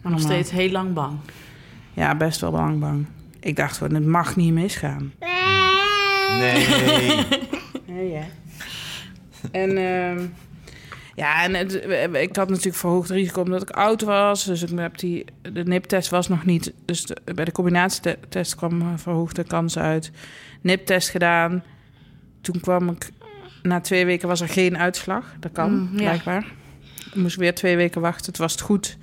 Maar nog steeds heel lang bang. Ja, best wel lang bang. Ik dacht gewoon, het mag niet misgaan. Nee. Ja, ja. En ehm, ja, en het, ik had natuurlijk verhoogd risico omdat ik oud was. Dus ik heb die, de NIP-test was nog niet. Dus de- bij de combinatietest kwam een verhoogde kans uit. NIP-test gedaan. Toen kwam ik, na twee weken was er geen uitslag. Dat kan, Mm, ja. blijkbaar. Ik moest weer twee weken wachten. Het was het goed.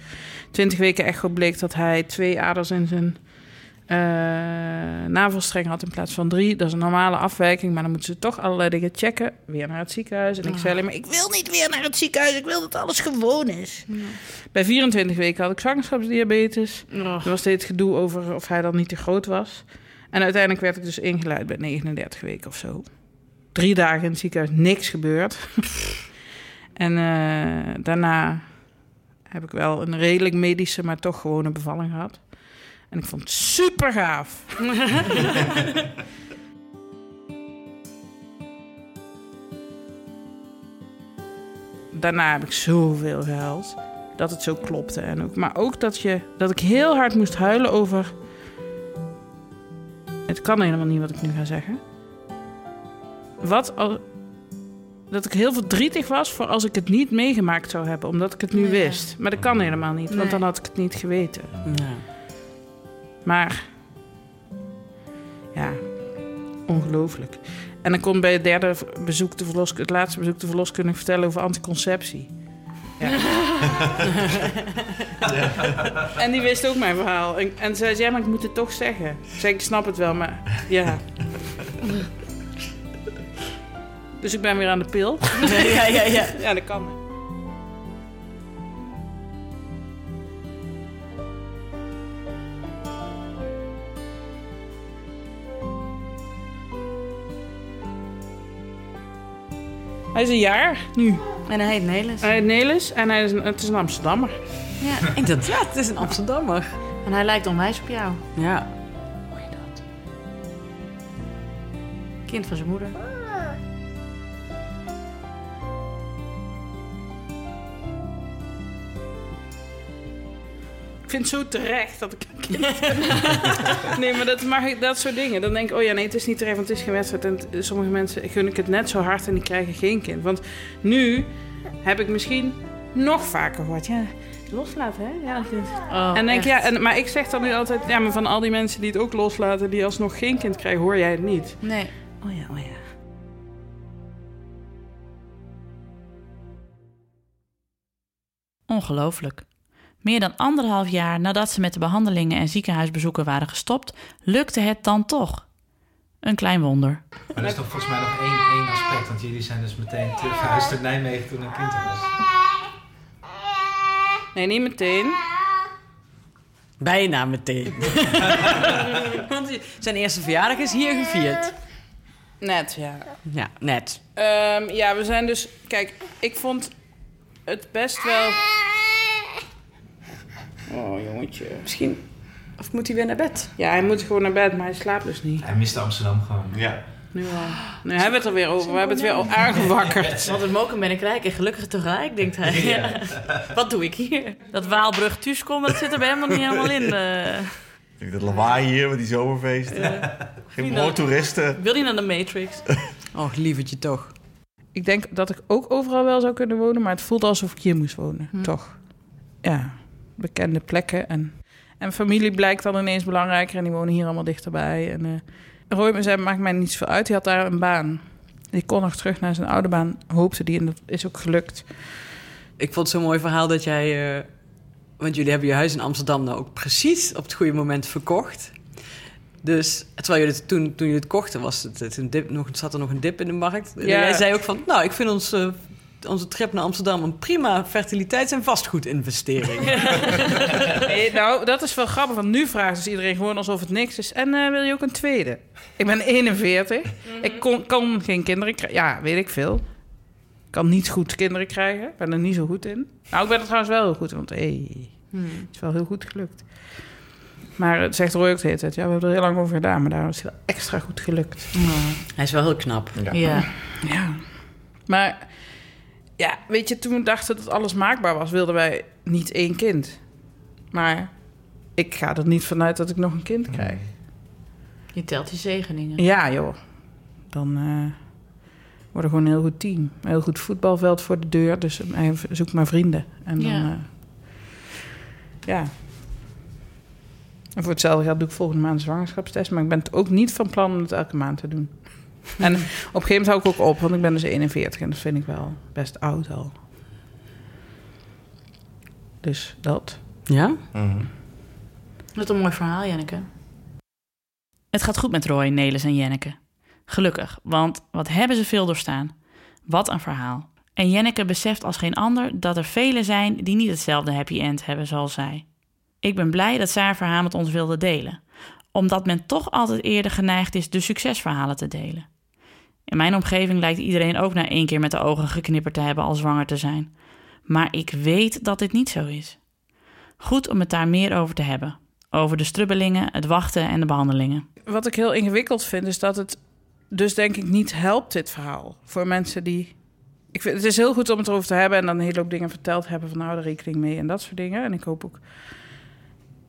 Twintig weken echo bleek dat hij twee aders in zijn eh, navelstreng had in plaats van drie. Dat is een normale afwijking, maar dan moeten ze toch allerlei dingen checken. Weer naar het ziekenhuis. En ik zei alleen maar, ik wil niet weer naar het ziekenhuis. Ik wil dat alles gewoon is. Bij 24 weken had ik zwangerschapsdiabetes. Er was steeds gedoe over of hij dan niet te groot was. En uiteindelijk werd ik dus ingeleid bij 39 weken of zo. Drie dagen in het ziekenhuis, niks gebeurd. en eh, daarna heb ik wel een redelijk medische, maar toch gewoon een bevalling gehad. En ik vond het super gaaf. Daarna heb ik zoveel gehuild. dat het zo klopte. En ook, maar ook dat, je, dat ik heel hard moest huilen over... Het kan helemaal niet wat ik nu ga zeggen. Wat al, dat ik heel verdrietig was voor als ik het niet meegemaakt zou hebben, omdat ik het nu wist. Maar dat kan helemaal niet, Nee. want dan had ik het niet geweten. Maar ja, ongelooflijk. En dan kon bij het derde bezoek de verlos, het laatste bezoek de verloskundige vertellen over anticonceptie. Ja. En die wist ook mijn verhaal. En, en zei, ja, maar ik moet het toch zeggen. Ik zei, ik snap het wel, maar ja. Dus ik ben weer aan de pil. ja, ja, ja. Ja, dat kan. Hij is een jaar nu. En hij heet Nelis. Hij heet Nelis en hij is een, het is een Amsterdammer. Ja. Inderdaad, het is een Amsterdammer. En hij lijkt onwijs op jou. Ja. Hoor je dat? Kind van zijn moeder. Ik vind het zo terecht dat ik een kind Nee, maar dat, mag ik, dat soort dingen. Dan denk ik, oh ja, nee, het is niet terecht, want het is geen wedstrijd. En sommige mensen gun ik het net zo hard en die krijgen geen kind. Want nu heb ik misschien nog vaker gehoord, ja, loslaten, hè? Ja. Oh, en denk echt. ja, en, maar ik zeg dan nu altijd, ja, maar van al die mensen die het ook loslaten, die alsnog geen kind krijgen, hoor jij het niet. Nee. Oh ja, oh ja. Ongelooflijk. Meer dan anderhalf jaar nadat ze met de behandelingen en ziekenhuisbezoeken waren gestopt, lukte het dan toch. Een klein wonder. Maar er is toch volgens mij nog één, één aspect. Want jullie zijn dus meteen terug verhuisd naar Nijmegen toen een kind er was. Nee, niet meteen. Bijna meteen. Want zijn eerste verjaardag is hier gevierd. Net, ja. Ja, net. Ehm, ja, we zijn dus... Kijk, ik vond het best wel... Oh, jongetje. Misschien. Of moet hij weer naar bed? Ja, hij moet gewoon naar bed, maar hij slaapt dus niet. Hij miste Amsterdam gewoon. Ja. Nu al. Nu hebben we het er weer over. We hebben het weer al aangewakkerd. Wat een moken ben ik rijk en gelukkig tegelijk, denkt hij. Wat doe ik hier? Dat Waalbrug Thuiskom, dat zit er bij hem nog niet helemaal in. eh. Ik denk dat lawaai hier met die zomerfeesten. Geen dat- mooi toeristen. wil hij naar de Matrix? Och, lievertje toch. Ik denk dat ik ook overal wel zou kunnen wonen, maar het voelt alsof ik hier moest wonen. Toch? Ja, bekende plekken. En, en familie blijkt dan ineens belangrijker en die wonen hier allemaal dichterbij. En uh, Roy zei, maakt mij niet zoveel uit. Die had daar een baan. Die kon nog terug naar zijn oude baan, hoopte die. En dat is ook gelukt. Ik vond het zo'n mooi verhaal dat jij... eh, want jullie hebben je huis in Amsterdam nou ook precies op het goede moment verkocht. Dus terwijl jullie het, toen, toen jullie het kochten, was het, het een dip, nog, zat er nog een dip in de markt. En Ja. jij zei ook van, nou, ik vind ons, eh, onze trip naar Amsterdam een prima fertiliteits- en vastgoedinvestering. Nee, nou, dat is wel grappig, want nu vraagt dus iedereen gewoon alsof het niks is. En eh, wil je ook een tweede? Ik ben 41. Ik kon, kan geen kinderen krijgen. Ja, weet ik veel. Ik kan niet goed kinderen krijgen. Ik ben er niet zo goed in. Nou, ik ben er trouwens wel heel goed in, want hey, het is wel heel goed gelukt. Maar het zegt Roy ook de hele tijd. Ja, we hebben er heel lang over gedaan, maar daar is het wel extra goed gelukt. Hij is wel heel knap. Ja. Ja. Maar ja, weet je, toen we dachten dat alles maakbaar was, wilden wij niet één kind. Maar ik ga er niet vanuit dat ik nog een kind krijg. Je telt die zegeningen. Ja, joh. Dan eh worden we gewoon een heel goed team. Een heel goed voetbalveld voor de deur. Dus eh, zoek maar vrienden. En dan, Ja. ja. ja. En voor hetzelfde geld doe ik volgende maand een zwangerschapstest. Maar ik ben het ook niet van plan om het elke maand te doen. En op een gegeven moment hou ik ook op, want ik ben dus 41 en dat vind ik wel best oud al. Dus dat. Ja? Wat een mooi verhaal, Jenneke. Het gaat goed met Roy, Nelis en Jenneke. Gelukkig, want wat hebben ze veel doorstaan. Wat een verhaal. En Jenneke beseft als geen ander dat er velen zijn die niet hetzelfde happy end hebben zoals zij. Ik ben blij dat zij haar verhaal met ons wilde delen, omdat men toch altijd eerder geneigd is de succesverhalen te delen. In mijn omgeving lijkt iedereen ook na één keer met de ogen geknipperd te hebben al zwanger te zijn. Maar ik weet dat dit niet zo is. Goed om het daar meer over te hebben. Over de strubbelingen, het wachten en de behandelingen. Wat ik heel ingewikkeld vind, is dat het dus denk ik niet helpt, dit verhaal. Voor mensen die... ik vind, het is heel goed om het erover te hebben en dan een hele hoop dingen verteld hebben van hou er rekening mee en dat soort dingen. En ik hoop ook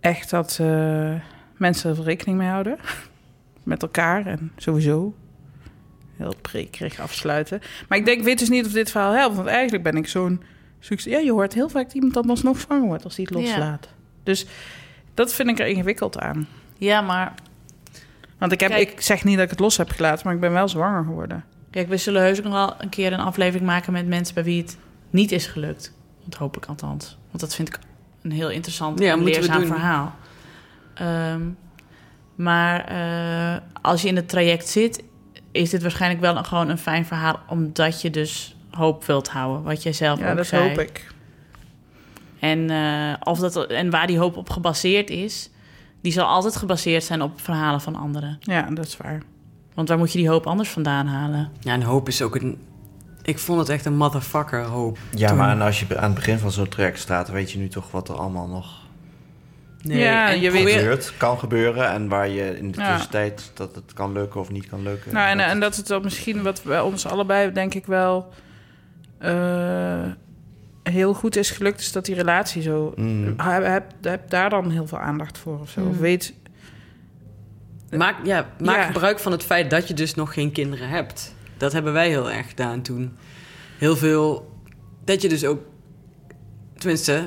echt dat eh, mensen er rekening mee houden. Met elkaar en sowieso. Heel prekerig afsluiten. Maar ik denk, weet dus niet of dit verhaal helpt. Want eigenlijk ben ik zo'n succes. Ja, je hoort heel vaak dat iemand dan alsnog zwanger wordt als hij het Ja. loslaat. Dus dat vind ik er ingewikkeld aan. Ja, maar Want ik, heb, Kijk. ik zeg niet dat ik het los heb gelaten, maar ik ben wel zwanger geworden. kijk, we zullen heus ook nog wel een keer een aflevering maken met mensen bij wie het niet is gelukt. Dat hoop ik althans. Want dat vind ik een heel interessant Ja, en moeten we leerzaam doen. verhaal. Ehm, maar eh, als je in het traject zit, is dit waarschijnlijk wel een, gewoon een fijn verhaal, omdat je dus hoop wilt houden, wat jij zelf Ja, ook dat zei. hoop ik. En, eh, of dat, en waar die hoop op gebaseerd is, die zal altijd gebaseerd zijn op verhalen van anderen. Ja, dat is waar. Want waar moet je die hoop anders vandaan halen? Ja, en hoop is ook een... Ik vond het echt een motherfucker, hoop. Ja, Toen- maar en als je aan het begin van zo'n traject staat, weet je nu toch wat er allemaal nog Ja, en je weet- gebeurt, kan gebeuren. En waar je in de Ja. tussentijd dat het kan lukken of niet kan lukken. Nou, en, Dat- en dat het dan misschien wat bij ons allebei, denk ik wel, eh, heel goed is gelukt, is dat die relatie zo. Mm. Heb, heb, heb daar dan heel veel aandacht voor of zo. Of Mm. weet, Maak, ja, maak Ja. gebruik van het feit dat je dus nog geen kinderen hebt. Dat hebben wij heel erg gedaan toen. Heel veel... Dat je dus ook... Tenminste...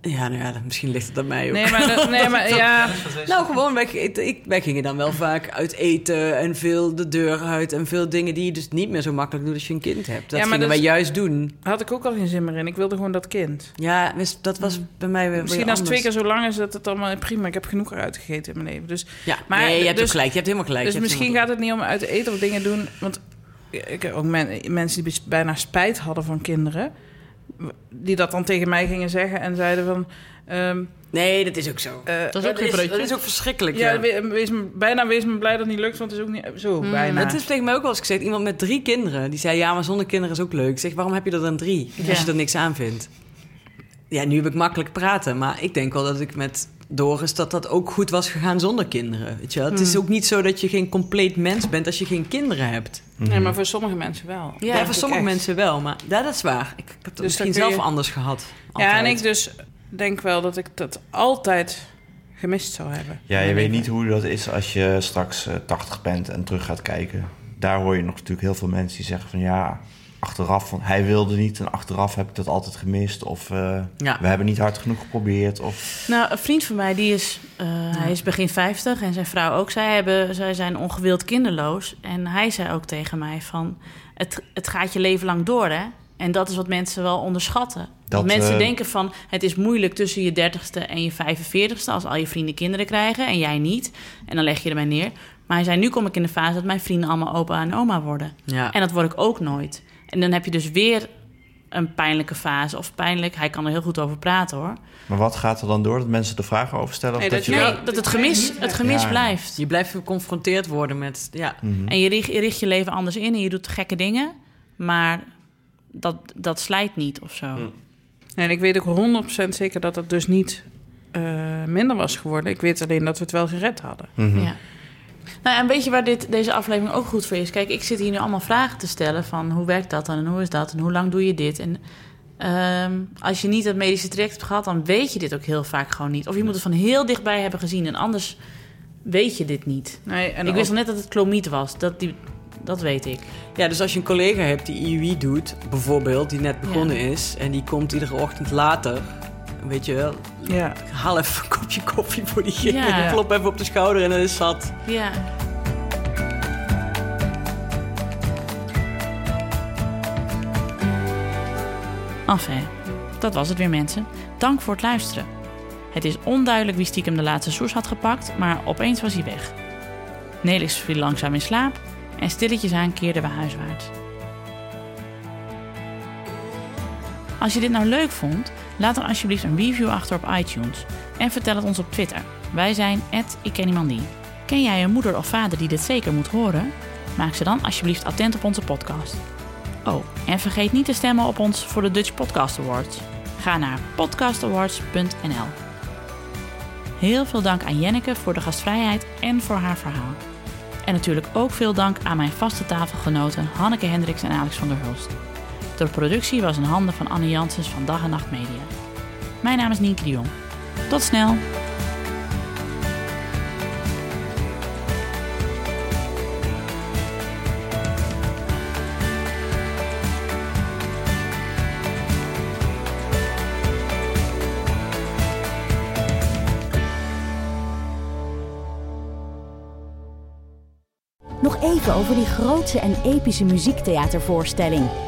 Ja, nou ja, misschien ligt het aan mij ook. nee, maar, dat- nee, maar ja. Nou, gewoon, wij, ik, wij gingen dan wel vaak uit eten en veel de deur uit... en veel dingen die je dus niet meer zo makkelijk doet als je een kind hebt. Dat Ja, gingen wij is- juist doen. Had ik ook al geen zin meer in. Ik wilde gewoon dat kind. Ja, dat was bij mij weer Misschien weer als het twee keer zo lang is, dat het allemaal prima. Ik heb genoeg eruit gegeten in mijn leven. Dus, Ja, Maar, nee, je hebt dus- ook gelijk. Je hebt helemaal gelijk. dus misschien gaat het niet om uit eten of dingen doen. Want ik heb ook men- mensen die bijna spijt hadden van kinderen. Die dat dan tegen mij gingen zeggen en zeiden van... ehm, Nee, dat is ook zo. eh, Dat is ook is, dat is ook verschrikkelijk. Ja, ja. we- wees me, bijna wees me blij dat het niet lukt, want het is ook niet zo Mm, bijna. Het is tegen mij ook wel eens gezegd. Iemand met drie kinderen. Die zei, ja, maar zonder kinderen is ook leuk. Ik zeg, waarom heb je er dan drie? Ja. Als je er niks aan vindt. Ja, nu heb ik makkelijk praten. Maar ik denk wel dat ik met Doris... dat dat ook goed was gegaan zonder kinderen. Weet je wel? Het is ook niet zo dat je geen compleet mens bent... als je geen kinderen hebt. Nee, maar voor sommige mensen wel. Ja, voor sommige echt. mensen wel. Maar ja, dat is waar. Ik, ik heb het Dus misschien zelf je- anders gehad. Ja, en ik dus denk wel dat ik dat altijd gemist zou hebben. Ja, je weet niet hoe dat is als je straks eh, 80 bent en terug gaat kijken. Daar hoor je nog natuurlijk heel veel mensen die zeggen van ja, achteraf van hij wilde niet en achteraf heb ik dat altijd gemist. Of eh, Ja. we hebben niet hard genoeg geprobeerd. Of Nou, een vriend van mij, die is, eh, hij is begin 50 en zijn vrouw ook. Zij, hebben, zij zijn ongewild kinderloos. En hij zei ook tegen mij van, het, het gaat je leven lang door, hè? En dat is wat mensen wel onderschatten. Dat, Want mensen eh, denken van, het is moeilijk tussen je 30ste en je 45ste... als al je vrienden kinderen krijgen en jij niet. En dan leg je ermee neer. Maar hij zei, nu kom ik in de fase dat mijn vrienden allemaal opa en oma worden. Ja. En dat word ik ook nooit. En dan heb je dus weer een pijnlijke fase. Of pijnlijk, hij kan er heel goed over praten hoor. Maar wat gaat er dan door? Dat mensen er vragen over stellen? Of Nee, dat, dat je Nee, wel- dat het gemis, het gemis Ja. blijft. Je blijft geconfronteerd worden met... Ja, Mhm. En je richt, je richt je leven anders in en je doet gekke dingen. Maar dat, dat slijt niet of zo. En ik weet ook 100% zeker dat het dus niet eh, minder was geworden. Ik weet alleen dat we het wel gered hadden. Mhm. Ja. Nou, en weet je waar dit, deze aflevering ook goed voor is? Kijk, ik zit hier nu allemaal vragen te stellen van hoe werkt dat dan en hoe is dat en hoe lang doe je dit? En ehm, als je niet dat medische traject hebt gehad, dan weet je dit ook heel vaak gewoon niet. Of je moet het van heel dichtbij hebben gezien en anders weet je dit niet. Nee, en ik wist al net dat het klomiet was, dat, die, dat weet ik. Ja, dus als je een collega hebt die IUI doet, bijvoorbeeld, die net begonnen is... en die komt iedere ochtend later, weet je wel... Ja. haal even een kopje koffie voor diegene, Ja. klop even op de schouder en dan is het zat. Ja. Enfin, dat was het weer mensen. Dank voor het luisteren. Het is onduidelijk wie stiekem de laatste soes had gepakt, maar opeens was hij weg. Nelix viel langzaam in slaap en stilletjes aan keerden we huiswaarts. Als je dit nou leuk vond, laat dan alsjeblieft een review achter op iTunes en vertel het ons op Twitter. Wij zijn @ikkenniemandie. Ken jij een moeder of vader die dit zeker moet horen? Maak ze dan alsjeblieft attent op onze podcast. Oh, en vergeet niet te stemmen op ons voor de Dutch Podcast Awards. Ga naar podcastawards.nl. Heel veel dank aan Jenneke voor de gastvrijheid en voor haar verhaal. En natuurlijk ook veel dank aan mijn vaste tafelgenoten Hanneke Hendricks en Alex van der Hulst. De productie was in handen van Anne Janssens van Dag en Nacht Media. Mijn naam is Nienke de Jong. Tot snel! Nog even over die grootse en epische muziektheatervoorstelling.